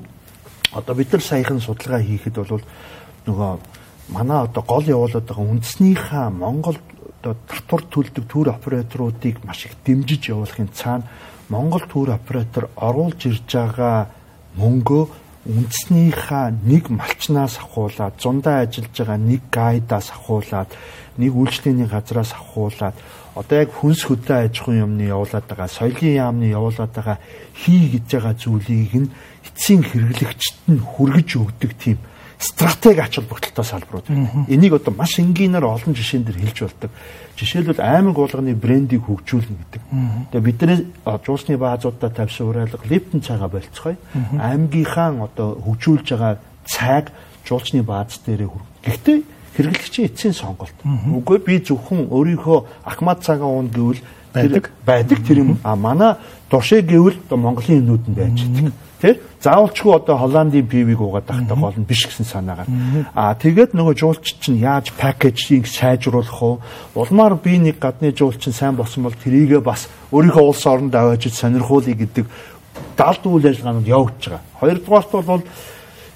одоо бид нар саяхан судалгаа хийхэд бол нөгөө манай одоо гол явуулаад байгаа үндэснийхаа Монгол одоо татвар төлдөг түр операторуудыг маш их дэмжиж явуулахын цаана Монгол түр оператор оруулж ирж байгаа мөнгөө үндэснийхаа нэг малчнаас авахуулаад зундаа ажиллаж байгаа нэг гайдаас авахуулаад нэг үйлчлэлийн газраас авахуулаад одоо яг хүнс хөдөө аж ахуйн юмны явуулаад байгаа соёлын яамны явуулаад байгаа хий гэж байгаа зүйлийг нь эцсийн хэрэглэгчд нь хүргэж өгдөг тийм стратеги ач холбогдолтой салбарууд байна. Энийг одоо маш энгийнээр олон жишээн дээр хэлж болдог. Жишээлбэл аймаг болгоны брендийг хөгжүүлнэ гэдэг. Тэгээ бидний жуусны баазуудаа тавьсан уриалга Липтон цайгаа болцгоё. Аймгийнхаа одоо хөгжүүлж байгаа цайг жуулчны бааз дээрээ хүргэх. Гэхдээ хэрэглэгчийн эцсийн сонголт. Үгүй би зөвхөн өөрийнхөө ахмад цагаа уун гэвэл байдаг. Байдаг тэр юм. А манай дуршиг гэвэл Монголын нүүдэн байж байгаа тий? Заавалчгүй одоо Холландын пивийг уугаад тахтаа гол нь биш гэсэн санаагаар. Аа тэгээд нөгөө жуулч чинь яаж пакэжийг сайжруулах вэ? Улмаар би нэг гадны жуулч чинь сайн болсон бол тэрийгээ бас өөрийнхөө улс оронд аваажиж сонирхуулъя гэдэг далд үйл ажиллагаанд явагдаж байгаа. Хоёрдугаарт бол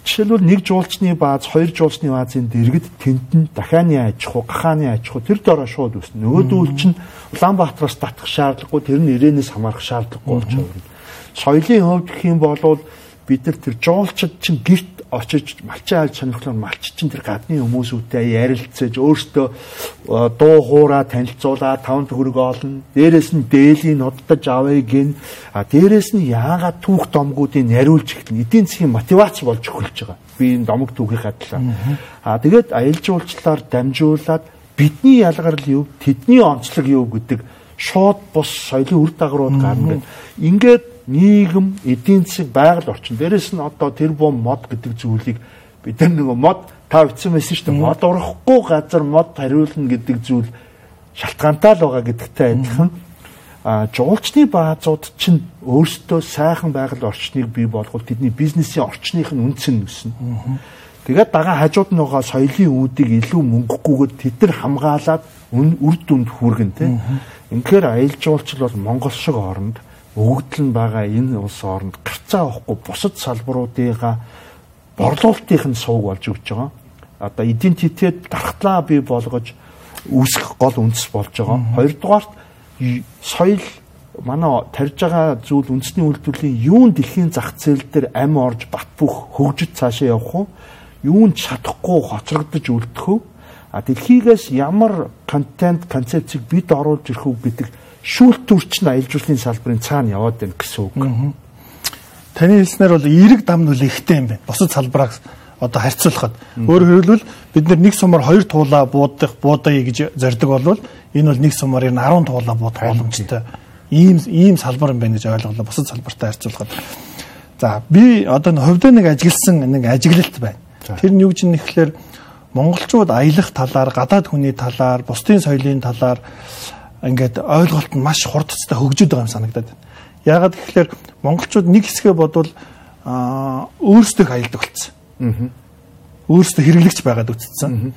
жишээлбэл нэг жуулчны бааз хоёр жуулчны баазын дэргэд тентэн дахианы аж ахуй гахааны аж ахуй тэр дороо шууд үснэ нөгөөдүүл чинь Улаанбаатараас татах шаардлагагүй тэр нь ирээнээс хамаарах шаардлагагүй болж байна соёлын хувьд гэх юм бол бид нар тэр жуулчид чинь гэрт очиж малчин айлж сонирхлоор малч чинь тэр гадны хүмүүсүүтэй ярилцаж өөртөө дуу хуураа танилцуулаад таван төгрөг олно. Дээрээс нь дээлийн ноддож авъя гин. А дээрээс нь яагаад түүх домгуудыг нариулж ихтэн эдийн засгийн мотивац болж эхэлж байгаа. Би энэ домог түүхийн хадлаа. А тэгээд аялал жуулчлалаар дамжуулаад бидний ялгарл юу, тэдний онцлог юу гэдэг шууд бус соёлын үр дагаврууд гарна гэдэг. Ингээд нийгэм, эдийн засаг, байгаль орчин. Дээрэс нь одоо тэр бом мод гэдэг зүйлийг бид нар нөгөө мод та бичсэн байсан шүү дээ. Мод урахгүй газар мод хариулна гэдэг зүйл шалтгаантай л байгаа гэдэгтэй адилхан а жуулчны баазууд чинь өөрсдөө сайхан байгаль орчныг бий болгох тэдний бизнесийн орчных нь үнц нь өснө. Тэгээд дагаа хажууд нь байгаа соёлын үүдийг илүү мөнгөггүйгээр тэд нар хамгаалаад үр дүнд хүргэн тэ. Инхээр аялал жуулчлал бол Монгол шиг оронд өгөгдөл нь байгаа энэ улс оронд гарцаа авахгүй бусад салбаруудыгаа борлуулалтын сувг болж өгч байгаа. Одоо идентитэд дархтлаа бий болгож үүсгэх гол үндэс болж байгаа. Хоёрдугаарт соёл манай тарьж байгаа зүйл үндэсний үйлдвэрлэлийн юун дэлхийн зах зээл дээр ам орж бат бөх хөгжиж цаашаа явах уу? Юунд чадахгүй хоцрогдож үлдэх үү? А дэлхийгээс ямар контент концепцийг бид оруулж ирэх үү гэдэг шүүлтүрч нь аялал жуулчлалын салбарын цаана яваад байна гэсэн үг. Таны хэлснээр бол эерэг дам нөл ихтэй юм байна. Бусад салбараар одоо харьцуулахад өөрөөр хэлбэл бид нэг сумаар хоёр туулаа буудах буудая гэж зорддог болвол энэ бол нэг сумаар 10 туулаа буудах боломжтой. Ийм ийм салбар юм байна гэж ойлголоо бусад салбартай харьцуулахад. За би одоо хувьдаа нэг ажигласан нэг ажиглалт байна. Тэр нь юу гэж нэхлээр монголчууд аялах талаар, гадаад хүний талаар, бусдын соёлын талаар ингээд ойлголт нь маш хурдцтай хөгжөд байгаа юм санагдаад байна. Яагаад гэвэл монголчууд нэг хэсгээ бодвол аа өөрсдөө аялдаг болсон. Аа. Өөрсдөө хэрэглэгч байгаад үтцсэн.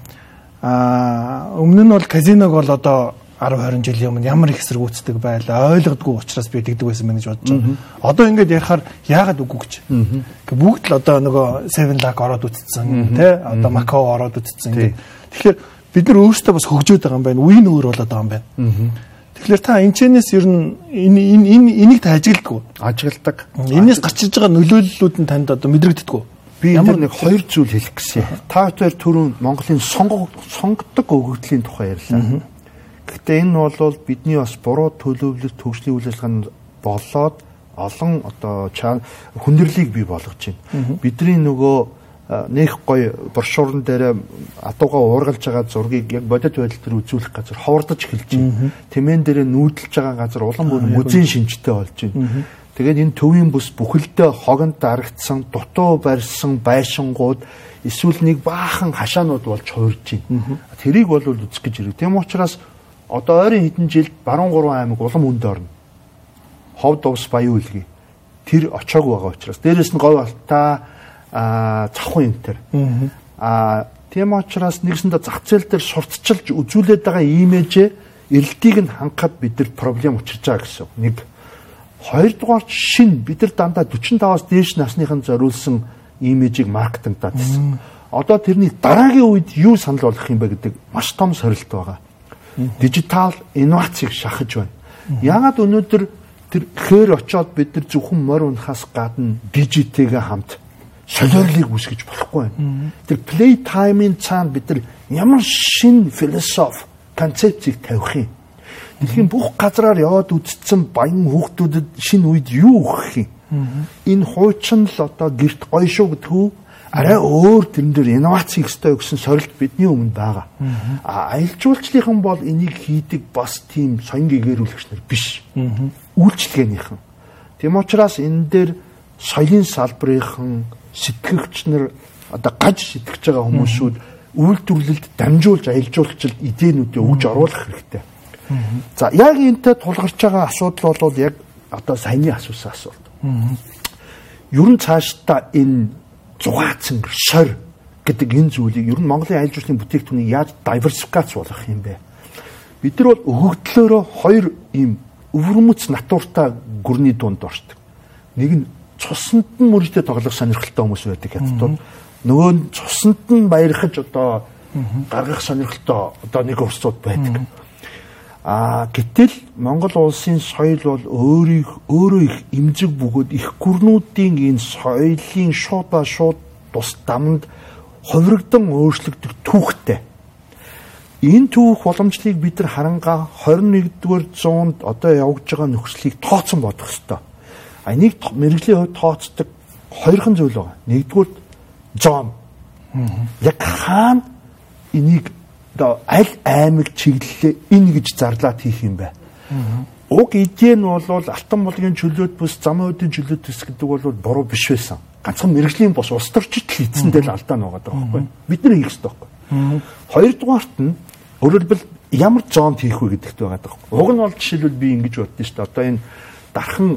Аа өмнө нь бол казиног бол одоо 10 20 жилийн өмнө ямар их эсэргүүцдэг байлаа ойлгодгүй учраас би тэгдэг байсан мэн гэж бодож байгаа. Одоо ингээд ярихаар яагаад үгүй гэж. Бүгд л одоо нөгөө Seven Lac ороод үтцсэн тий одоо Macau ороод үтцсэн ингээд. Тэгэхээр бид нар өөрсдөө бас хөгжөөд байгаа юм байна. Үеийн өөр болоод байгаа юм байна. Тэгэхээр та энэчнээс ер нь энэ энэ энийг та ажигладаг. Ажигладаг. Энээс гарч иж байгаа нөлөөллүүд нь танд одоо мэдрэгддэг. Би ямар нэг хоёр зүйл хэлэх гэсэн. Та хоёр түрүүн Монголын сонгогддог өгөгдлийн тухай ярьлаа. Гэхдээ энэ бол бидний бас буруу төлөвлөлт төгслийн үйл ажиллагаанд болоод олон одоо хүндрэлийг бий болгож байна. Бидний нөгөө нэг гой брошюрн дээр адууга уургалж байгаа зургийг яг бодит байдал төр үзүүлэх газар ховордож эхэлж байна. Тэмээн дээр нүүдэлж байгаа газар улам бүр музейн шинжтэй болж байна. Тэгээд энэ төвийн бүс бүхэлдээ хогонд дарагдсан, дутуу барьсан байшингууд эсвэл нэг баахан хашаанууд болж хуурж байна. Тэрийг бол үзэх гэж ирэг. Тэм учраас одоо ойрын хэдэн жилд баруун гурван аймаг улам үнд орно. Ховд увс баян үлгий. Тэр очоогүй байгаа учраас дээрэс нь говь алтаа цавхан энэ төр. Аа тийм учраас нэгсэндээ зах зээл дээр сурталчилж үзүүлээд байгаа имижээ эрэлтийг нь хангахад бид нар проблем учирч байгаа гэсэн. Нэг хоёрдугаар шин бид нар дандаа 45-аас дээш насныхан зориулсан имижийг маркетингдаа тасан. Одоо тэрний дараагийн үед юу санал болгох юм бэ гэдэг маш том сорилт байгаа дижитал инновацийг шахаж байна. Яагаад өнөөдөр тэр хээр очоод бид нар зөвхөн морь унахаас гадна дижитэйгээ хамт солиорлыг үсгэж болохгүй. Тэр play time-ийн цаана бид нар ямар шин философи концепцийг тавих юм. Дэлхийн бүх газраар яваад үзсэн баян хүүхдүүдэд шинэ үед юу өгөх юм? Энэ хуучин л одоо гэрт гоё шүү гэдэг үү? арай өөр тэрэн дээр инновац хийх ёстой гэсэн сорилт бидний өмнө байгаа. А аялал жуулчлалын бол энийг хийдэг бас тийм соён гэгэрүүлэгч нар биш. Үйлчлэгээнийхэн. Тийм учраас энэ дээр соёлын салбарынхан сэтгэгч нар одоо гаж сэтгэж байгаа хүмүүсүүд үйлдвэрлэлд дамжуулж аялал жуулчлалд идээнүүдээ өгж оруулах хэрэгтэй. За яг энэтэй тулгарч байгаа асуудал бол яг одоо саяны асуусан асуулт. Ер нь цаашдаа энэ зугаацсан сорь гэдэг энэ зүйлийг ер нь Монголын аялал жуулчлалын бүтээгдэхүүнийг яаж диверсификац болгох юм бэ? Бид нар бол өгөгдлөөрөө хоёр ийм өвөрмөц натуртай гүрний дунд оршдог. Нэг нь цуснд нь мөрөдөө тоглох сонирхолтой хүмүүс байдаг хятадууд. Нөгөө нь цуснд нь баярхаж одоо гаргах сонирхолтой одоо нэг урсууд байдаг. А гэтэл Монгол улсын соёл бол өөрийг өөрөө их имзэг бөгөөд их гүрнүүдийн энэ соёлын шуудаа шууд тус дамд хувирагдан өөрчлөгдөх түүхтэй. Энэ түүх боломжлыг бид нар харангаа 21-р зуунд одоо явж байгаа нөхцөлийг тооцсон бодох ёстой. А нэг мэрэгжлийн хувьд тооцдог хоёрхан зүйл байна. Нэгдүгээр Джон. Яг хаана энийг одоо аль аймаг чиглэлээ энэ гэж зарлаад хийх юм бэ? Уг идея нь бол алтан булгийн чөлөөт бус замын үдийн чөлөөт бус гэдэг бол буруу биш байсан. Ганцхан мэрэгжлийн бос улс төрчид л эзэндээ л алдаа байгаа байхгүй. Бид нар хийх ёстой байхгүй. Хоёрдугаарт нь өөрөлдвөл ямар зонд хийх вэ гэдэгт байгаа даа. Уг нь бол жишээлбэл би ингэж боддоо шүү дээ. Одоо энэ дархан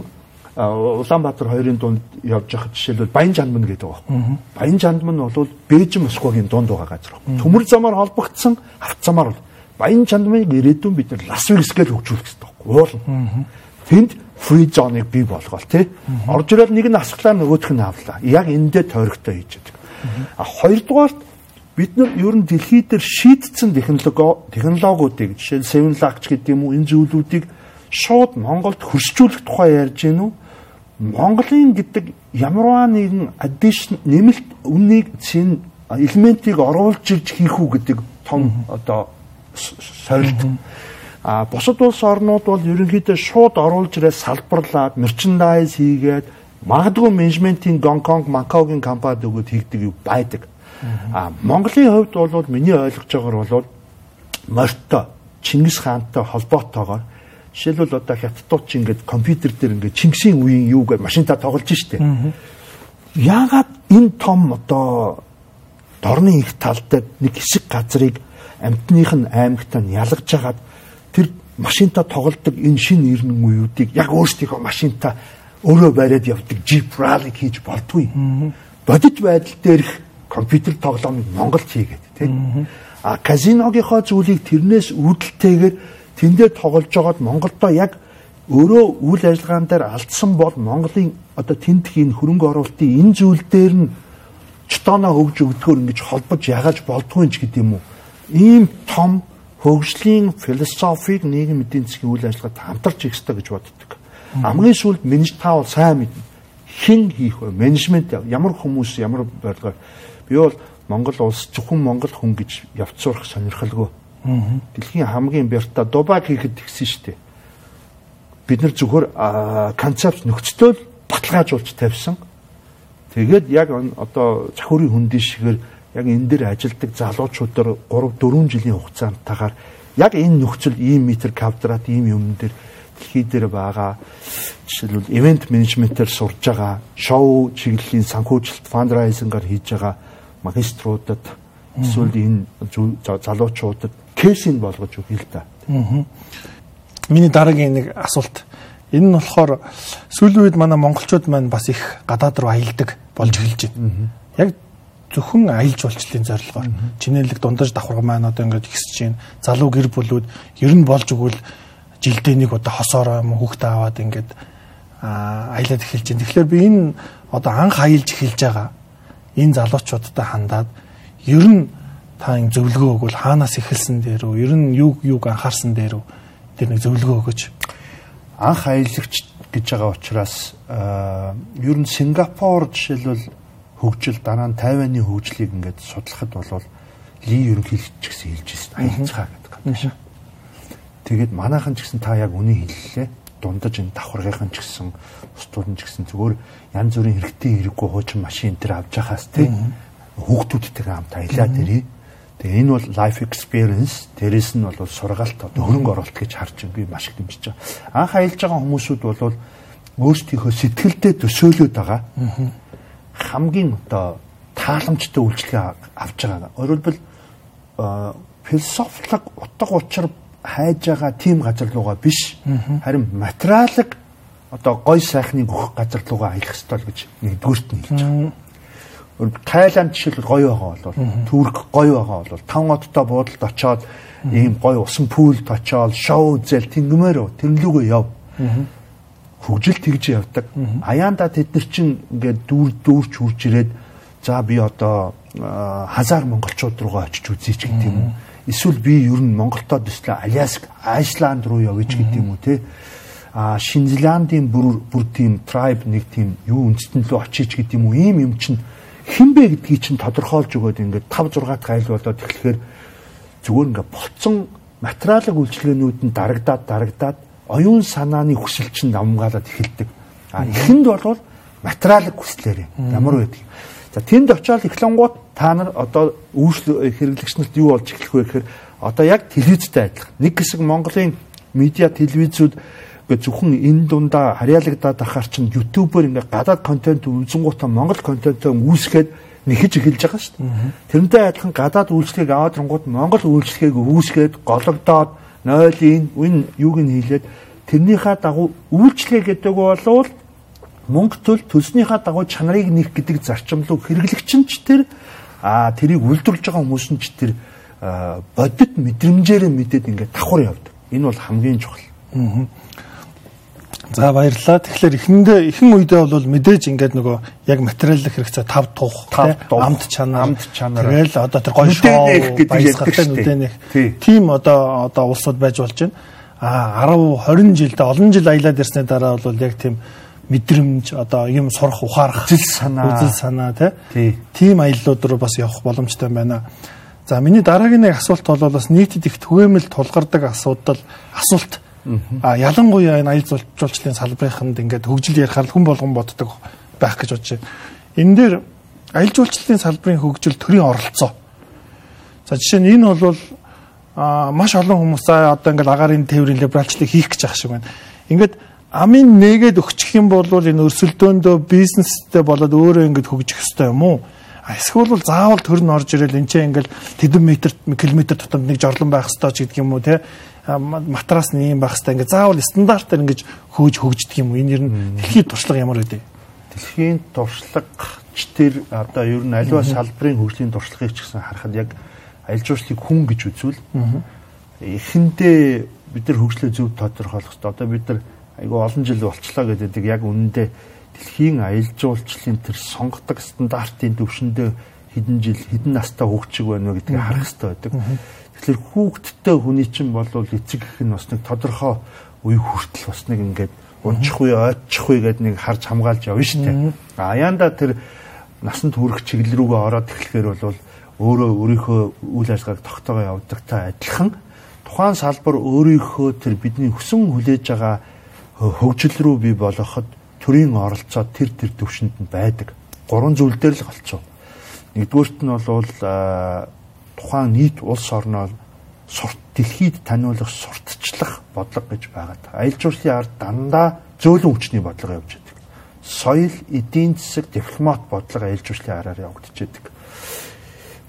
Улаанбаатар хоёрын дунд явж байхад жишээлбэл Баян Жандман гэдэг байгаа байхгүй. Баян Жандман бол Бээжин Москвагийн дунд байгаа газар байхгүй. Төмөр замаар холбогдсон авт замаар бол Баян Жандманыг ирээдүйн бид нар Лас Вегас гэж хөгжүүлэх хэрэгтэй байхгүй. Уул. Тэнд фри зоныг бий болгоол тий. Орж ирэл нэг нь асглаа нөгөөх нь авлаа. Яг эндээ тойрогтой хийж байдаг. А хоёрдугаарт бид нар ер нь дэлхий дээр шийдсэн технологи технологиудыг жишээ нь Seven Lac гэдэг юм уу энэ зүйлүүдийг шууд Монголд хөрсчүүлэх тухай ярьж гэнэ үү? Монголын гэдэг ямарваа нэгэн addition нэмэлт үннийг чин элементийг оруулж ирж хийх үү гэдэг том одоо сорилт. А бусад улс орнууд бол ерөнхийдөө шууд оруулж ирээ салбарлаад мерчендайз хийгээд магадгүй менежментийн Гонконг, Макаогийн компанид өгөөд хийгдэг байдаг. А Монголын хувьд бол миний ойлгож байгаагаар бол морьтой Чингис хаантай холбоотойгоор Жишээлбэл одоо хятадууд ч ингээд компьютер дээр ингээд Чингисийн үеийн юу гэж машинтаа тоглож штэ. Яагаад энэ том одоо дорны их талтай нэг хэсэг газрыг амтных нь аймагтаа ялгаж хагаад тэр машинта тоглодог энэ шин ирнэн үеүүдийг яг өөрсдийнхөө машинта өөрөө бариад явдаг Jeep Rally хийж болдгүй. Бодит байдал дээрх компьютер тоглоомыг Монголд хийгээд тийм. А казиногийнхоо зүйлийг тэрнээс үүдэлтэйгээр тэндээ тоглож байгаад Монголдо яг өөрөө үйл ажиллагаан дээр алдсан бол Монголын одоо тентх энэ хөрөнгө оруулалтын энэ зүйл дээр нь чтоноо хөгж өгдгөөр ингэж холбож ягааж болдгүй ч гэдэм үү. Ийм том хөгжлийн философиг нийгэм эдийн засгийн үйл ажиллагаанд хамтарч их ёстой гэж боддог. Хамгийн сүүлд менеж таавал сайн мэднэ. Хэн хийх вэ? Менежмент ямар хүмүүс ямар бодлогоор би бол Монгол улс зөвхөн Монгол хүн гэж явцуурах сонирхолгүй. Дэлхийн хамгийн бярта дубаг хийхэд тэгсэн шүү дээ. Бид нар зөвхөр концепт нөхцөлөө баталгаажуулж тавьсан. Тэгээд яг одоо цахиурын хүндийн шигээр яг энэ дээр ажилдаг залуучуудаар 3 4 жилийн хугацаантаагаар яг энэ нөхцөл ийм метр квадрат ийм юм дээр дэлхий дээр байгаа жишээлбэл event менежментээр сурж байгаа шоу чиглэлийн санхүүжилт фандрайзингаар хийж байгаа магиструудад эсвэл энэ залуучуудад кейсийг болгож өгье л да. Миний дараагийн нэг асуулт энэ нь болохоор сүүлийн үед манай монголчууд маань бас их гадаад руу аялдаг болж эхэлж байна. Яг зөвхөн аялал жуулчлалын зорилгоор чинэлэг дундаж давхарга маань одоо ингээд ихсэж байна. Залуу гэр бүлүүд ер нь болж өгвөл жилдээ нэг одоо хосоороо юм хүүхдээ аваад ингээд аялаад эхэлж байна. Тэгэхээр би энэ одоо анх аялж эхэлж байгаа энэ залуучуудтай хандаад ер нь та ин зөвлөгөө өгвөл хаанаас эхэлсэн дээр үү? Ер нь юг юг анхаарсан дээр үү? Тэр нэг зөвлөгөө өгөөч. Анх аялагч гэж байгаа учраас ер нь Сингапур жишээлбэл хөгжил дараа нь Тайваны хөгжлийг ингээд судлахад бол ли ерөнхийлөгч гэсэн хэлж ирсэн аялцгаа гэдэг юм. Тэгээд манайхан ч гэсэн та яг үнийг хэллээ. Дундаж энэ давхаргийнхан ч гэсэн устууд нь ч гэсэн зүгээр янз бүрийн хэрэгтэй хэрэггүй хуучин машин дээр авч яхаас тий хүүхдүүдтэйгээ хамт аялаад ирээ. Тэгээ энэ бол life experience дээрэс нь бол сургаалт одоо хөрөнгө оруулалт гэж харж би маш их дэмжиж байгаа. Анх аялж байгаа хүмүүсүүд бол өөрсдийнхөө сэтгэлдээ төсөөлөд байгаа хамгийн одоо тааламжтай үйлчлэгээ авч байгаа. Өөрөлдвөл философик утга учир хайж байгаа тийм газар руугаа биш. Харин материалыг одоо гой сайхныг өгөх газар руугаа аялах ёстой гэж нэгдүгüрт нь хэлж байгаа. Тайланд жишээлбэл гоё байгаа бол Түрк гоё байгаа бол тав одтой буудалд очоод ийм гоё усан пүүлд очоод шоу үзэл тэнгэмээр тэрнлүүгөө яв хөгжил тэгж явдаг. Аяанда тэд нар чинь ингээд дүүр дүүрч хурж ирээд за би одоо хазар монголчууд руугаа очиж үзье ч гэдэг юм уу. Эсвэл би ер нь Монголдоо төслөө Аляск, Айсланд руу ч гэдэг юм уу те. А Шинзландын бүр бүр тийм tribe нэг тийм юу үндэстэн лөө очиж гэдэг юм уу. Ийм юм чинь хинбэ гэдгийг чинь тодорхойлж өгөөд ингээд 5 6 дахь айл болоод тэгэхээр зүгээр ингээд болцсон материалын үйлчлэгээнүүд нь дарагдаад дарагдаад оюун санааны хүсэл чинь намгаалаад эхэлдэг. А эхэнд бол материалын хүслээр ямар байдаг. За тэнд очиод эхлэнгууд та нар одоо үйлчлэл хэрэглэгч нарт юу болж эхлэх вэ гэхээр одоо яг телевизтэй адилхан. Нэг хэсэг Монголын медиа телевизүүд гэ зөвхөн энэ дундаа харьяалагдаад ахаар чинь YouTube-оор ингээ гадаад контент үзэнгуудаа Монгол контентоо үүсгээд нэхэж эхэлж байгаа шүү дээ. Тэрнтэй адилхан гадаад үйлчлэгийг аваад рангууд Монгол үйлчлэгийг үүсгээд гологдоод нойлын үн юуг нь хийлээд тэрнийхээ дагуу үйлчлэгээ гэдэг бол мөнгө төл төлснийхээ дагуу чанарыг нэх гэдэг зарчим руу хэрэглэгч нь ч тэр а тэрийг үйлдвэрлэж байгаа хүмүүс нь ч тэр бодит мэдрэмжээрээ мэдээд ингээд давхар явдаг. Энэ бол хамгийн чухал. За баярлалаа. Тэгэхээр эхэндээ ихэн үедээ бол мэдээж ингээд нөгөө яг материалын хэрэгцээ тав тух амт чанар. Амт чанар. Тэгэл одоо тэр гоё шоу баясгалтай нүдэнэх тийм одоо одоо улсууд байж болж байна. А 10 20 жилдээ олон жил аялаад ирсний дараа бол яг тийм мэдрэмж одоо юм сурах ухаарах үзэл санаа. үзэл санаа тийм аяллууд руу бас явах боломжтой байна. За миний дараагийн нэг асуулт бол бас нийтэд их түгээмэл тулгардаг асуудал асуулт А ялангуяа энэ аял жуулчлалын салбарынханд ингээд хөгжил ярихаар хүн болгон боддог байх гэж бодож байна. Энэ дээр аял жуулчлалын салбарын хөгжил төрийн оролцоо. За жишээ нь энэ бол а маш олон хүмүүс за одоо ингээд агаарын тээврийн либералчлалыг хийх гэж байгаа шиг байна. Ингээд амын нээгээд өгчих юм бол энэ өрсөлдөөндөө бизнестэй болоод өөрөө ингээд хөгжих ёстой юм уу? Эсвэл бол заавал төр нь орж ирэл энэ чинь ингээл тэдэн метр километр тутамд нэг жорлон байх ёстой ч гэдэг юм уу те матрас нь ийм байх хэвээр ингээд заавал стандартаар ингэж хөөж хөгждөг юм уу? Энэ ер нь дэлхийд туршлага ямар байдэ? Дэлхийн туршлагач тэр одоо ер нь аливаа салбарын хөгжлийн туршлагыг ч гэсэн харахад яг аялал жуулчлалыг хүн гэж үзвэл эхэндээ бид нар хөгжлөө зөв тодорхойлох хэрэгтэй. Одоо бид нар айгүй олон жил болчлоо гэдэг яг үнэндээ дэлхийн аялал жуулчлалын тэр сонгодог стандартын төвшөндөө хэдэн жил хэдэн настай хөгжиг байна вэ гэдгийг харах хэрэгтэй байдаг. Тэгэхээр хүүхдтэй хүний чинь бол эцэг гэх нь бас нэг тодорхой үе хүртэл бас нэг ингээд унчих үе ойчих үе гэдэг нэг харж хамгаалж явна шүү дээ. Аяанда тэр насанд хүрэх чиглэл рүүгээ ороод эхлэхээр бол өөрөө өөрийнхөө үйл ажиллагааг тогтоогоо явуудагтай адилхан тухайн салбар өөрийнхөө тэр бидний хүсэн хүлээж байгаа хөгжил рүү бий болгоход төрийн оролцоо тэр тэр төвшөнд нь байдаг. Гурван зүйл дээр л голцоо. Нэгдүгüрт нь бол тухайн нийт улс орноо сурт дэлхийд таниулах сурталчлах бодлого гэж байгаа. Аялал жуулчлалын ард дандаа зөөлөн хүчний бодлого явж байдаг. Соёл, эдийн засаг, дипломат бодлого аялал жуулчлалын араар явагдаж байдаг.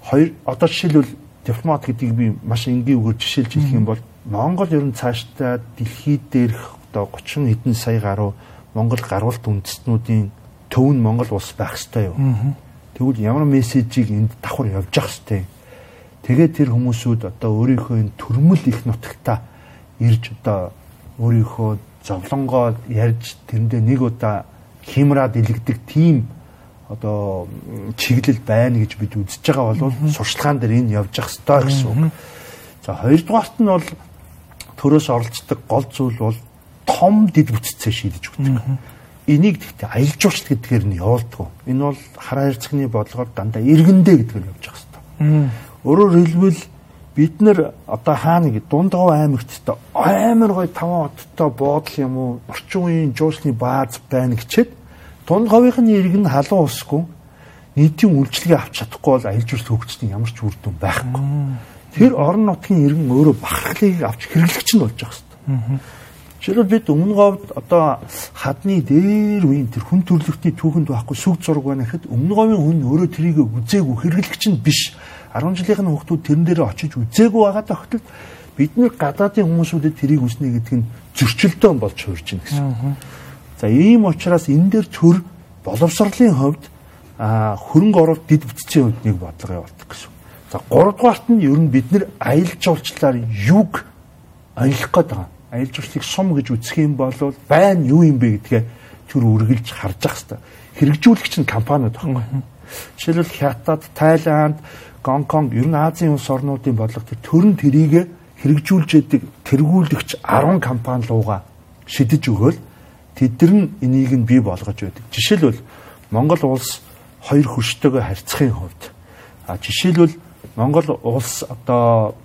Хоёр одоо жишээлбэл дипломат гэдгийг би маш энгийн үгээр жишээлж хэлэх юм бол Монгол ер нь цаашдаа дэлхийд дээрх одоо 30 хэдэн сая гаруй Монгол гарвалт үндэстнүүдийн төв нь Монгол улс байх ёстой юу? Тэгвэл ямар мессежийг энд давхар явж явах юм? Тэгээд тэр хүмүүсүүд одоо өөрийнхөө энэ төрмөл их нутагтаа ирж одоо өөрийнхөө зовлонгоо ярьж тэрэндээ нэг удаа химраад илэгдэг тийм одоо чиглэл байна гэж бид үзэж байгаа бол сурчлагаан дээр энэ явж явах ёстой гэсэн үг. За хоёрдугаарт нь бол төрөөс оролцдог гол зүйл бол том дид бүтцээ шийдэж өгдөг. Энийг гэхдээ аялал жуулчлал гэдгээр нь явуулдаг. Энэ бол хараа хэрцгний бодлогоор дандаа иргэндээ гэдгээр явж явах ёстой. Өөрөөр хэлбэл бид нар одоо хаана гэж дундгав аймагт амар гой таван оттой буудал юм уу орчин үеийн жуулчны бааз байна гэчихэд дундгавынхны иргэн халуун усгүй нийтийн үйлчлэгээ авч чадахгүй бол аялал жуулчлал хөгжсөн ямар ч үр дүн байхгүй. Тэр орон нутгийн иргэн өөрөө бахархлыг авч хэрэглэгч нь болж байгаа хэвээр. Жишээлбэл бид өмнө говьд одоо хадны дээр үеийн тэр хүн төрлөختний түүхэнд байхгүй сүг зураг байна гэхэд өмнө говийн хүн өөрөө трийг үзээгүй хэрэглэгч нь биш 10 жилийнхэн хүүхдүүд тэрэн дээр очиж үзээгүй байгаа тохиолдолд бид нэр гадаадын хүмүүсүүдэд тэрийг үзнэ гэдэг нь зөрчилдөөн болж хуурж байна гэсэн. За ийм учраас энэ дээр төр боловсролын хувьд хөрөнгө оруулалт дид бүтцийн хувьд нэг бодлого явуулдаг гэсэн. За гуравдугаарт нь ер нь бид нэр аялал жуулчлалаар юг аялах гээд байгаа. Аялал жуулчлалыг сум гэж үзэх юм бол байн юу юм бэ гэдгээ тэр үргэлж харж ах хэвээр. Хэрэгжүүлэгч нь компаниуд байхгүй. Жишээлбэл Хятад, Тайланд, Гонконг ер нь Азийн улс орнуудын бодлого төрн тэрийг хэрэгжүүлж яадаг тэргүүлэгч 10 компани руугаа шидэж өгөөл тэд нар энийг нь бий болгож байдаг. Жишээлбэл Монгол улс хоёр хөрштөөгөө харьцахын хувьд а жишээлбэл Монгол улс одоо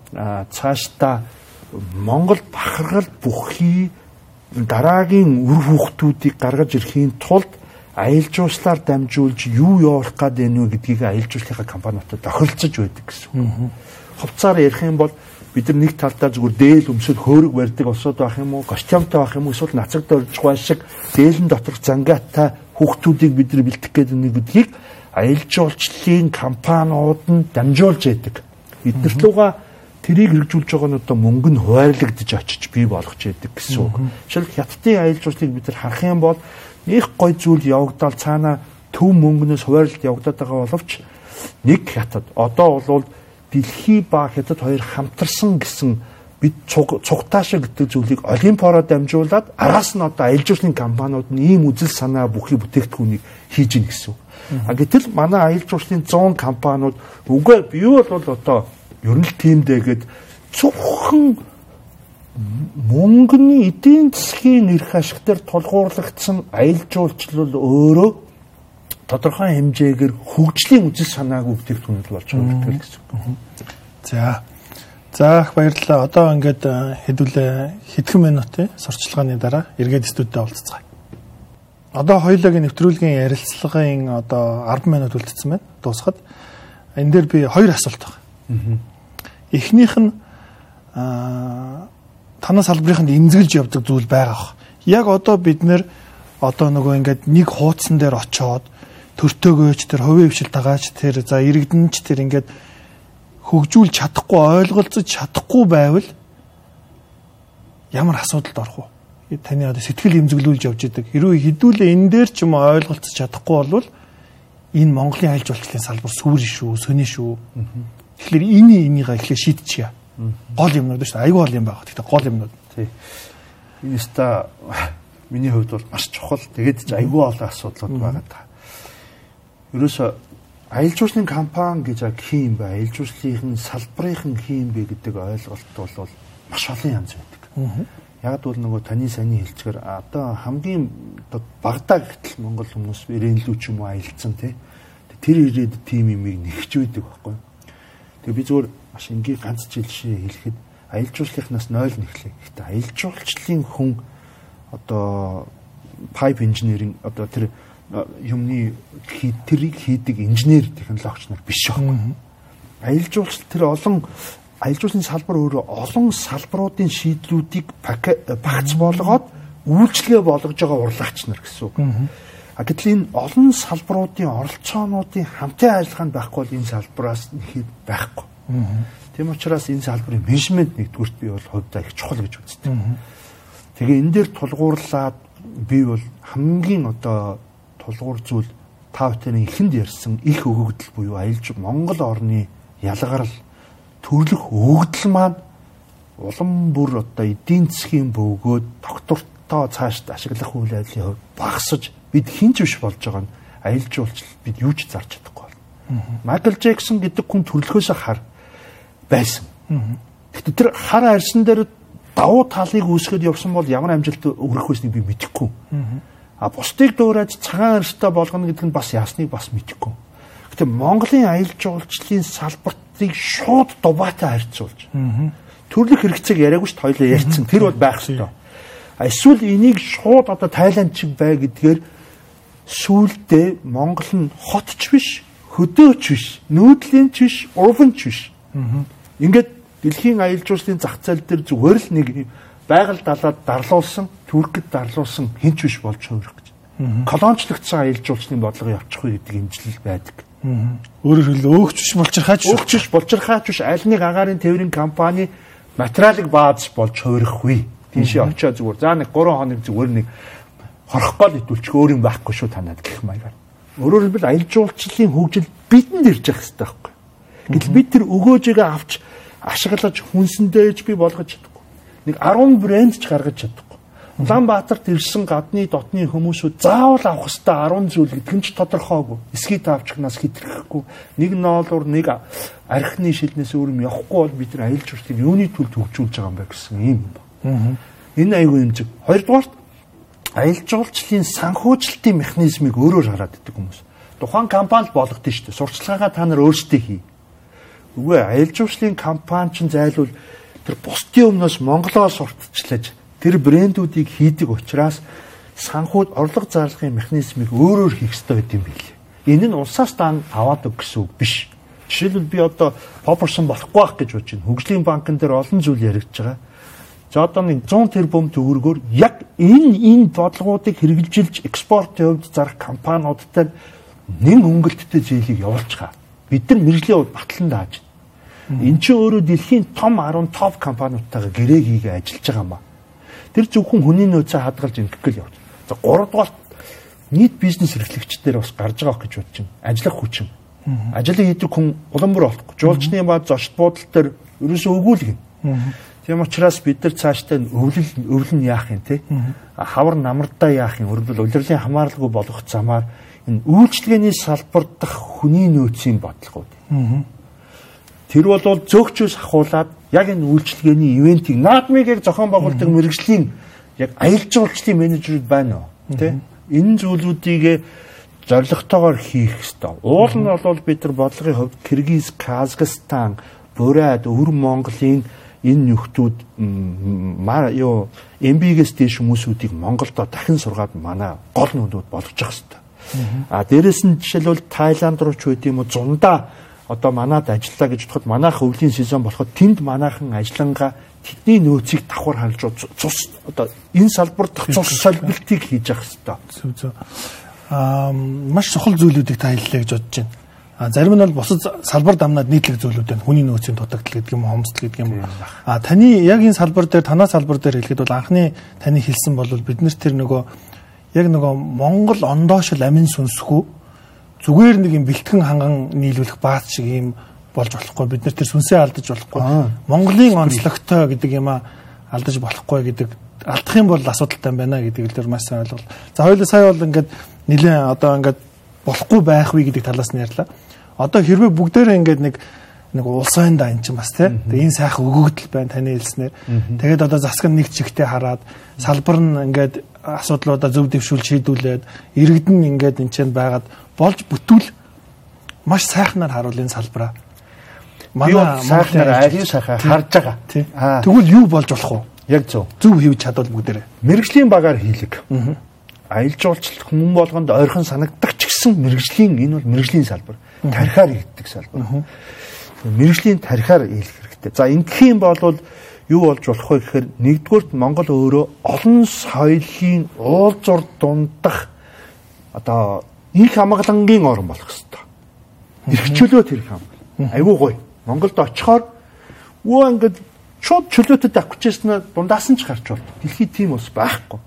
цаашдаа Монгол бахархал бүхий дараагийн үр хүүхдүүдийг гаргаж ирэхийн тулд аялал жуулчлалаар дамжуулж юу явуулах гээд байна вэ гэдгийг аялал жуулчлалынхаа компаниудад тохиролцож байдаг гэсэн үг. Хувцаар ярих юм бол бид нар нэг талдаа зүгээр дээл өмсөд хөөрөг барьдаг улсууд байх юм уу, костюмтай байх юм уу, эсвэл нацагд орж байгаа шиг дээлэн доторх зангаатай хүүхдүүдийг бид нар бэлтгэх гээд байна гэдгийг аялал жуулчлалын компаниуд нь дамжуулж яадаг. Эднэрт луга тэрийг хэрэгжүүлж байгаа нь одоо мөнгө нь хуваарлагдаж очиж бий болгож яадаг гэсэн үг. Жишээл хятадын аялал жуулчлалыг бид нар харах юм бол их гой зүйл явагдал цаана төв мөнгнөөс хуваарлалт явагдаад байгаа боловч нэг хятад одоо бол дэлхий ба хятад хоёр хамтарсан гэсэн бид цугтаа шиг гэдэг зүйлийг олимпиороо дамжуулаад араас нь одоо аялал жуулчлалын компаниуд нь ийм үзэл санаа бүхий бүтээгдэхүүнийг хийж ийн гэсэн. А гэтэл манай аялал жуулчлалын 100 компаниуд үгүй би бол одоо ер нь тиймдээ гэд зөвхөн мөнгөний эдийн засгийн эрх ашиг дээр тулгуурлагдсан аялал жуулчлал өөрөө тодорхой хэмжээгээр хөгжлийн үзэл санаагүй бүтээгдэхүүнүүд болж байгаа гэдэг гэсэн үг. За. За их баярлалаа. Одоо ингээд хэдүүлээ хэдхэн минут сурчлагын дараа эргээд студидд уулзцгаая. Одоо хоёулагийн нэвтрүүлгийн ярилцлагын одоо 10 минут үлдсэн байна. Дуусахад энэ дээр би хоёр асуулт байна. Эхнийх нь аа танаа салбарынханд эмзэглэж явдаг зүйл байгаа. Яг одоо бид нэр одоо нөгөө ингээд нэг хуудсан дээр очоод төртөөгөөч тэр хувийн хвшил дагаач тэр за иргэдэнч тэр ингээд хөгжүүлж чадахгүй ойлголцож чадахгүй байвал ямар асуудалд орох вэ? Таны одоо сэтгэл эмзэглүүлж явж идэг. Хэрвээ хідүүлээ энэ дээр ч юм ойлголцож чадахгүй болвол энэ Монголын айлж болчлын салбар сүр шүү, сони шүү. Тэгэхээр энэ энийгээ эхлээ шийдчихье. Гол юмнууд шүү. Айгүй гол юм байна. Гэхдээ гол юмнууд. Тий. Энэ ста миний хувьд бол маш чухал. Тэгээд ч айгүй олон асуудлууд байгаа та. Ерөөсө аялал жуулчлалын компани гэж яг хин бэ? Аялал жуулчлалын салбарын хин бэ гэдэг ойлголт бол маш олон янз байдаг. Яг бол нөгөө таны саний хэлцгээр одоо хамгийн багтаа гэтэл Монгол хүмүүс ирэнлүү ч юм уу аялцсан тий. Тэр ирээд тим имийг нэгж байдаг байхгүй. Тэгээ би зүгээр маш энгийн ганц жишээ хэлэхэд аялал жуулчлалынхнаас 0 нэхлээ. Гэхдээ аялал жуулчлалын хүн одоо pipe engineering одоо тэр юмны тэрийг хийдэг инженер технологич нар биш байхгүй. Аялал жуулчлал тэр олон аялал жуулчлалын салбар өөрөө олон салбаруудын шийдлүүдийг багц болгоод үйлчлэгээ болгож байгаа урлагч нар гэсэн үг. А гэтэл энэ олон салбаруудын оролцоонуудын хамтын ажиллагаанд байхгүй бол энэ салбараас нэхэд байхгүй. Тийм учраас энэ салбарын менежмент нэгдүгürt би бол хувьдаа их чухал гэж үздэг. Тэгээ энэ дээр тулгуурлаад би бол хамгийн одоо тулгуур зүйл та бүхэн ихэнд ярьсан их өгөгдөл буюу аялж Монгол орны ялгарл төрлөх өгдөл маань улам бүр одоо эдийн засгийн бөгөөд доктортой цаашд ашиглах үйл явдлын хувьд багасж бид хинч биш болж байгаа нь аялал жуулчлал бид юу ч зарж чадахгүй байна. Майкл Джексон гэдэг хүн төрлөхөөс хар байсан. Гэхдээ тэр хар арьсан дээр давуу талыг үүсгэж явсан бол ямар амжилт өгөх байсныг би мэдэхгүй. А бусдыг дуурайж цагаан арьстай болгоно гэдэг нь бас яасныг бас мэдэхгүй. Гэтэ Монголын аялал жуулчлалын салбарт эзийг шууд дубаатай харьцуулж. Төрлөх хэрэгцээг яриаггүй ш тойлоо ярьсан. Тэр бол байх ёстой. Эсвэл энийг шууд одоо Тайланд шиг бай гэдгээр сүүлдээ Монгол нь хотч биш, хөдөөч биш, нүүдлийн ч биш, урван ч биш. Ингээд дэлхийн аялал жуулчлалын зах зээл дээр зүгээр л нэг байгаль далаад дарлуулсан, Туркэд дарлуулсан хинч биш болж хувирах гэж. Колоничлогдсон аялал жуулчлалын бодлого явчих уу гэдэг имжлэл байдаг. Өөрөөр хэлбэл өөгч биш болчирхаач өөгч биш болчирхаач биш аль нэг агаарын тээврийн компани материалыг бааз болж хувирахгүй. Тийшээ очиод зүгээр за нэг 3 хоног зүгээр нэг хорхохгүй л идүүлчих өөр юм байхгүй шүү танад гэх маягаар. Өөрөөр хэлбэл аялал жуулчлалын хөгжил бидэнд ирж явах хэрэгтэй байхгүй. Гэтэл бид тэр өгөөжөө авч ашиглаж хүнсэндээж би болгож чадахгүй. Нэг 10 брэнд ч гаргаж чадахгүй Улаанбаатарт ирсэн гадны дотны хүмүүсүүд заавал авах хэвээр 10 зүйл гэдэг нь ч тодорхойгүй. Эсгий таавчгнаас хэтрэхгүй. Нэг ноолуур нэг архины шилнээс өөр юм явахгүй бол бид нар аялал жуулчлалыг юуны төлд хөгжүүлж байгаа юм бэ гэсэн юм байна. Энэ айгүй юм зүг. Хоёрдугаарт аялал жуулчлалын санхүүжилтийн механизмыг өөрөөр хараад идэх хүмүүс. Тухайн компанид болгодсон шүү дээ. Сурчлагаагаа та нар өөрсдөө хий. Үгүй аялал жуулчлалын компани ч зайлвал тэр бусдын өмнөөс Монголоо сурталчлаж тэр брэндүүдийг хийдэг учраас санхуд орлого зарлагын механизмыг өөрөөр хийх хэрэгтэй байт юм билээ. Энэ нь улсаас даан аваад өг гэсэн үг биш. Жишээлбэл би одоо попорсон болохгүй байх гэж бодож байна. Хөгжлийн банкн дээр олон зүйл яригдж байгаа. Нэг 100 тэрбум төгрөгөөр яг энэ энэ бодлогоодыг хэрэгжилж экспортын хувьд зарах компаниудтай нэн хөнгөлттэй зээлийг явуулж байгаа. Бид нар мэрэгжлийн хувьд батлан дааж. Энд чинь өөрөө дэлхийн том 10 топ компаниудтайгаа гэрээ хийгээ ажиллаж байгаа юм аа. Тэр зөвхөн хүний нөөцөө хадгалж ингэх гэл явж. За 3 дугаар нийт бизнес эрхлэгчдээр бас гарч байгаа гэж бодож байна. Ажиллах хүчин. Ажлыг хийдэг хүн улам бүр болохгүй. Жуулчны ба зочд буудал дээр ерөөсөө өгүүлгэн. Тийм учраас бид нар цаашдаа өвлөл өвлөн яах юм те. Хавар намардаа яах юм. Өөрөлдөл улирлын хамааралгүй болох замаар энэ үйлчлэгээний салбар дах хүний нөөцийн бодлогууд. Тэр бол зөөгчөөс ахуулаад яг энэ үйлчлэгээний ивентийг наадмыг яг зохион байгуулдаг мэрэгжлийн яг аялал жуулчлалын менежерүүд байна уу тий энэ зүйлүүдийг зоригтойгоор хийх ёстой. Уул нь бол бид нар бодлогын хувьд Киргиз, Казахстан, Бурайд, Өвөр Монголын энэ нөхдүүд юу MB-гээс дээш хүмүүсүүдийг Монголдо дахин сургаад манай гол нүдүүд болгож явах хэрэгтэй. А дээрэс нь жишээлбэл Тайланд руу ч үгүй юм уу зундаа одоо манад ажиллаа гэж бодоход манайх өвлийн сезон болоход тэнд манайхан ажиллангаа тэдний нөөцийг давхар халж цус одоо энэ салбар дахь цус солилболтыг хийж явах хэрэгтэй. Аа маш чухал зүйлүүдийг та хэллээ гэж бодож байна. А зарим нь бол бусад салбар дамнаад нийтлэг байна. Хүний нөөцийн дутагдал гэдэг юм, хомсдол гэдэг юм. А таны яг энэ салбар дээр, танаа салбар дээр хэлэхэд бол анхны таны хэлсэн бол бид нар тэр нөгөө яг нөгөө Монгол ондоошил амин сүнсгүй зүгээр нэг юм бэлтгэн ханган нийлүүлэх бааз шиг юм болж болохгүй. Бид нар тэр сүнсээ алдаж болохгүй. Монголын онцлогтой гэдэг юм а алдаж болохгүй гэдэг алдах юм бол асуудалтай байна гэдэг л маш сайн ойлголоо. За хоёул сая бол ингээд нэлээ одоо ингээд болохгүй байх вэ гэдэг талаас нь ярьлаа одоо хэрвээ бүгдээрээ ингээд нэг нэг улсын да эн чинь бас тий. Тэгээ энэ сайхан өгөгдөл байна таны хэлснээр. Тэгээд одоо засаг нь нэг чигтээ хараад салбар нь ингээд асуудлуудаа зөв дэвшүүл шийдүүлээд иргэдэн ингээд эн чинь байгаад болж бүтүүл маш сайхнаар харуул энэ салбараа. Манай сайхнаар ариун сайхан харж байгаа. Тэгвэл юу болж болох вэ? Яг зөв. Зөв хийж чадвал бүгдээрээ. Мэргэжлийн багаар хийлэг. Аялал жуулчлал хүмүүн болгонд ойрхон санагдах ч гэсэн мэргэжлийн энэ бол мэргэжлийн салбар тархиар хийдэг салбар. Мэргэжлийн тархиар хийх хэрэгтэй. За ингэх юм бол юу болж болох вэ гэхээр нэгдүгürt Монгол өөрөө олон соёлын уулзур дундах одоо их хамгаалангийн орн болох хэрэгтэй. Ирхчлөө тэр хамгаал. Айгуу гоё. Монголд очихоор өө ингээд шууд чөлөөтөд авчихсан дундаас нь ч гарч бол. Дэлхийд тийм ус байхгүй.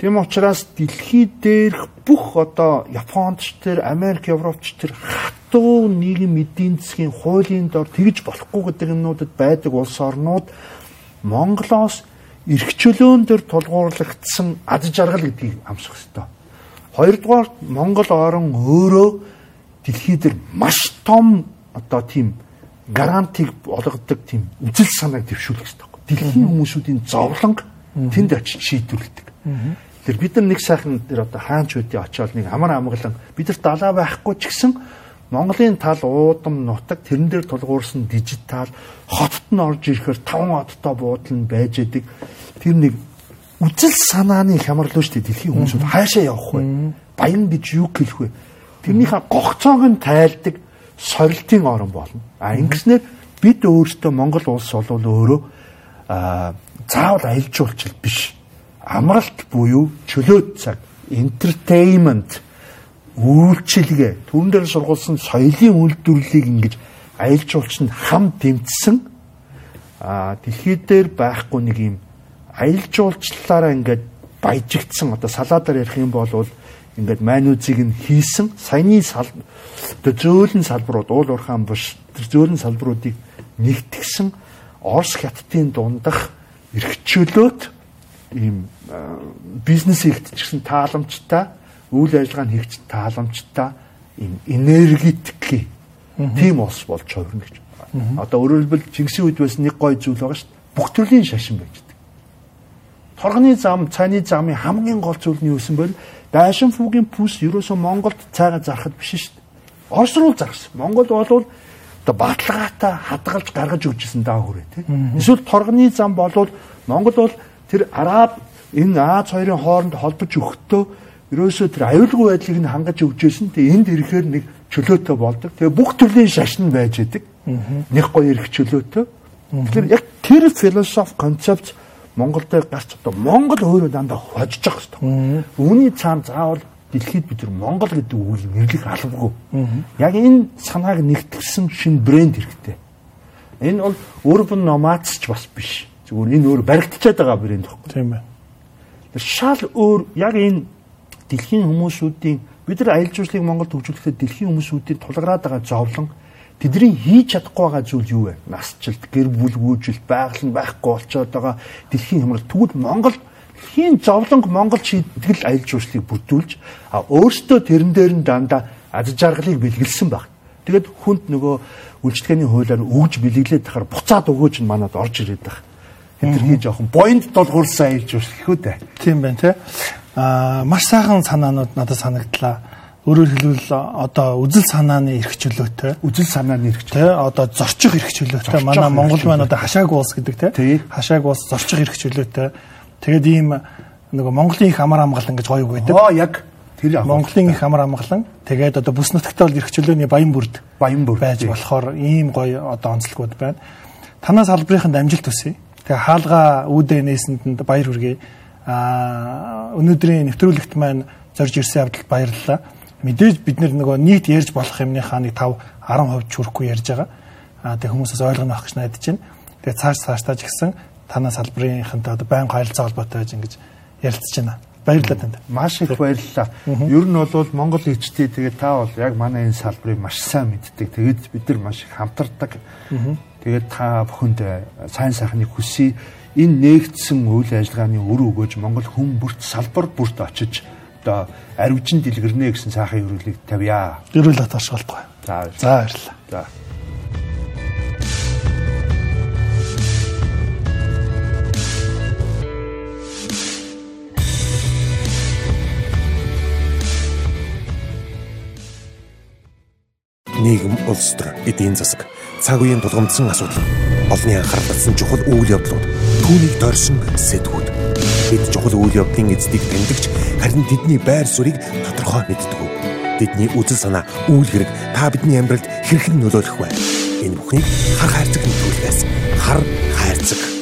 Тийм учраас дэлхий дээрх бүх одоо Японд ч тэр Америк, Европ ч тэр хатуу нийгэм эдийн засгийн хуулийн дор тэгж болохгүй гэдэг юмнуудад байдаг улс орнууд Монголоос эрх чөлөөн дээр тулгуурлагдсан ад жаргал гэдгийг амсах хэрэгтэй. Хоёрдугаар Монгол орон өөрөө дэлхий дээр маш том одоо тийм гарантиг олгодог тийм үжил санааг дэвшүүлэх хэрэгтэй. Дэлхийн хүмүүсүүдийн зовлонг тэнд очиж шийдвэрлэдэг. Тэр бид нар нэг сайхан тэр одоо хаанч үдий очиод нэг амар амгалан бид нар далаа байхгүй ч гэсэн Монголын тал уудам нутаг тэрэн дээр тулгуурсан дижитал хотод нь орж ирэхээр таван одтой буудал нь байж идэг. Тэр нэг үжил санааны хямрал шүү дээ дэлхийн хүмүүсүүд хаашаа явах вэ? Баян гэж юу хэлэх вэ? Тэрнийхээ гогцоог нь тайлдаг сорилтын орн болно. А ингэснээр бид өөрсдөө Монгол улс бол өөрөө заавал аялал жуулчлал биш амралт буюу чөлөөт цаг entertainment үйлчилгээ түрэн дээр сургуулсан соёлын үйлдвэрлэлийг ингэж аялал жуулчнд хам дэмжсэн а дэлхийд дээр байхгүй нэг юм аялал жуулчлалаараа ингээд баяжигдсан. Одоо салаадаар ярих юм бол ингээд майнуудыг нь хийсэн. Саяны сал зөөлөн салбарууд уул уурхаан буш тэр зөөлөн салбаруудыг нэгтгсэн Орос хятадын дундах эрхчлөөт ийм бизнес гэсэн тааламжтай, үйл ажиллагаа нь хийхэд тааламжтай ийм энергетик тийм улс болж хувирна гэж. Одоо өөрөөр хэлбэл Чингисийн үед байсан нэг гой зүйл байгаа шүү дээ. Бүх төрлийн шашин байждаг. Торгоны зам, цайны замын хамгийн гол зүйл нь юу гэсэн бэл дайшин фүүгийн пүс ерөөсөө Монголд цайгаа зархад биш шүү дээ. Орос руу зарсан. Монгол болвол одоо баталгаатай хадгалж гаргаж өгчсэн даа хүрээ тийм. Эсвэл торгоны зам болвол Монгол бол тэр араб энэ Аз хоёрын хооронд холбож өгөхдөө ерөөсөө тэр аюулгүй байдлыг нь хангаж өгчээсэн. Тэгээ энд ирэхээр нэг чөлөөтэй болдог. Тэгээ бүх төрлийн шашин байж идэг. Нэг гоё ирэх чөлөөтэй. Тэгэхээр яг тэр философи концепт Монголд гарч одоо Монгол өөрөө дандаа хожиж байгаа хэрэгтэй. Үүний цаана заавал дэлхийд бид нар Монгол гэдэг үгийг нэрлэх албагүй. Яг энэ санааг нэгтгэсэн шинэ брэнд хэрэгтэй. Энэ бол urban nomads ч бас биш. Зүгээр энэ өөр баригдчихад байгаа брэнд байхгүй. Тийм байна. Шал өөр яг энэ дэлхийн хүмүүсүүдийн бид нар аялал жуулчлалыг Монголд хөгжүүлэхдээ дэлхийн хүмүүсүүдийн тулгараад байгаа зовлон тэдний хийж чадахгүй байгаа зүйл юу вэ? Насжилт, гэр бүл гүйжилт, байгаль нь байхгүй болчиход байгаа дэлхийн хямрал. Тэгвэл Монгол хийн зовлонг Монгол шийдэл аялал жуулчлалыг бүрдүүлж а өөртөө тэрэн дээр нь дандаа ад жаргалыг бэлгэлсэн баг. Тэгэд хүнд нөгөө үйлчлэгээний хуулиар өгж бэлгэлээд тахаар буцаад өгөөж нь манад орж ирээд байгаа хэтэрхий жоохон боинд долгуурсан айлж өсгөх үү дээ. Тийм байна те. Аа маш сайхан санаанууд надад санагдлаа. Өөрөөр хэлбэл одоо үзэл санааны эрх чөлөөтэй. Үзэл санааны эрх чөлөө. Одоо зорчих эрх чөлөөтэй. Манай Монгол маань одоо хашааг улс гэдэг те. Хашааг улс зорчих эрх чөлөөтэй. Тэгээд ийм нөгөө Монголын их амар амгалан гэж гоё үг байдаг. Аа яг тэр Монголын их амар амгалан тэгээд одоо бүс нутагтаа бол эрх чөлөөний баян бүрд баян бүрд байж болохоор ийм гоё одоо онцлогуд байна. Танаас салбарынханд амжилт хүсье. Тэгээ хаалга үүдээ нээсэнд баяр хүргэе. Аа өнөөдрийн нэвтрүүлэгт маань зорж ирсэн явдалд баярлалаа. мэдээж бид нөгөө нийт ярьж болох юмныхаа нэг 5 10% ч хүрэхгүй ярьж байгаа. Аа тэг хүмүүсээс ойлгоно авах гэж найдаж байна. Тэгээ цааш цааштай ч гэсэн танаа салбарынхантай одоо байнга харилцаа холбоотой гэж ингэж ярилцж байна. Баярлалаа танд. Маш их баярлалаа. Ер нь бол Монгол хичтэй тэгээд та бол яг манай энэ салбарыг маш сайн мэддэг. Тэгээд бид нар маш их хамтардаг. Тэгээд та бүхэнд сайн сайхныг хүсье. Энэ нээгдсэн үйл ажиллагааны үр өгөөж Монгол хүн бүрт салбар бүрт очиж одоо аривжин дэлгэрнэ гэсэн сайхан ерөөлийг тавья. Ерөөл аташгаалтай. За За баярлалаа. За. нийгэм улс төр эдийн засаг цаг үеийн тулгамдсан асуудал. Олонний анхаарал татсан чухал үйл явдлууд. Түүнийг дорсон сэдвүүд. Бид чухал үйл явдлын эздийг тэмдэгч харин тэдний байр суурийг тодорхой мэддэг. Тэдний үзэл санаа үйл хэрэг та бидний амьдралд хэрхэн нөлөөлөх вэ? Энэ бүхнийг хар хайрцаг нөлөөлөхөөс хар хайрцаг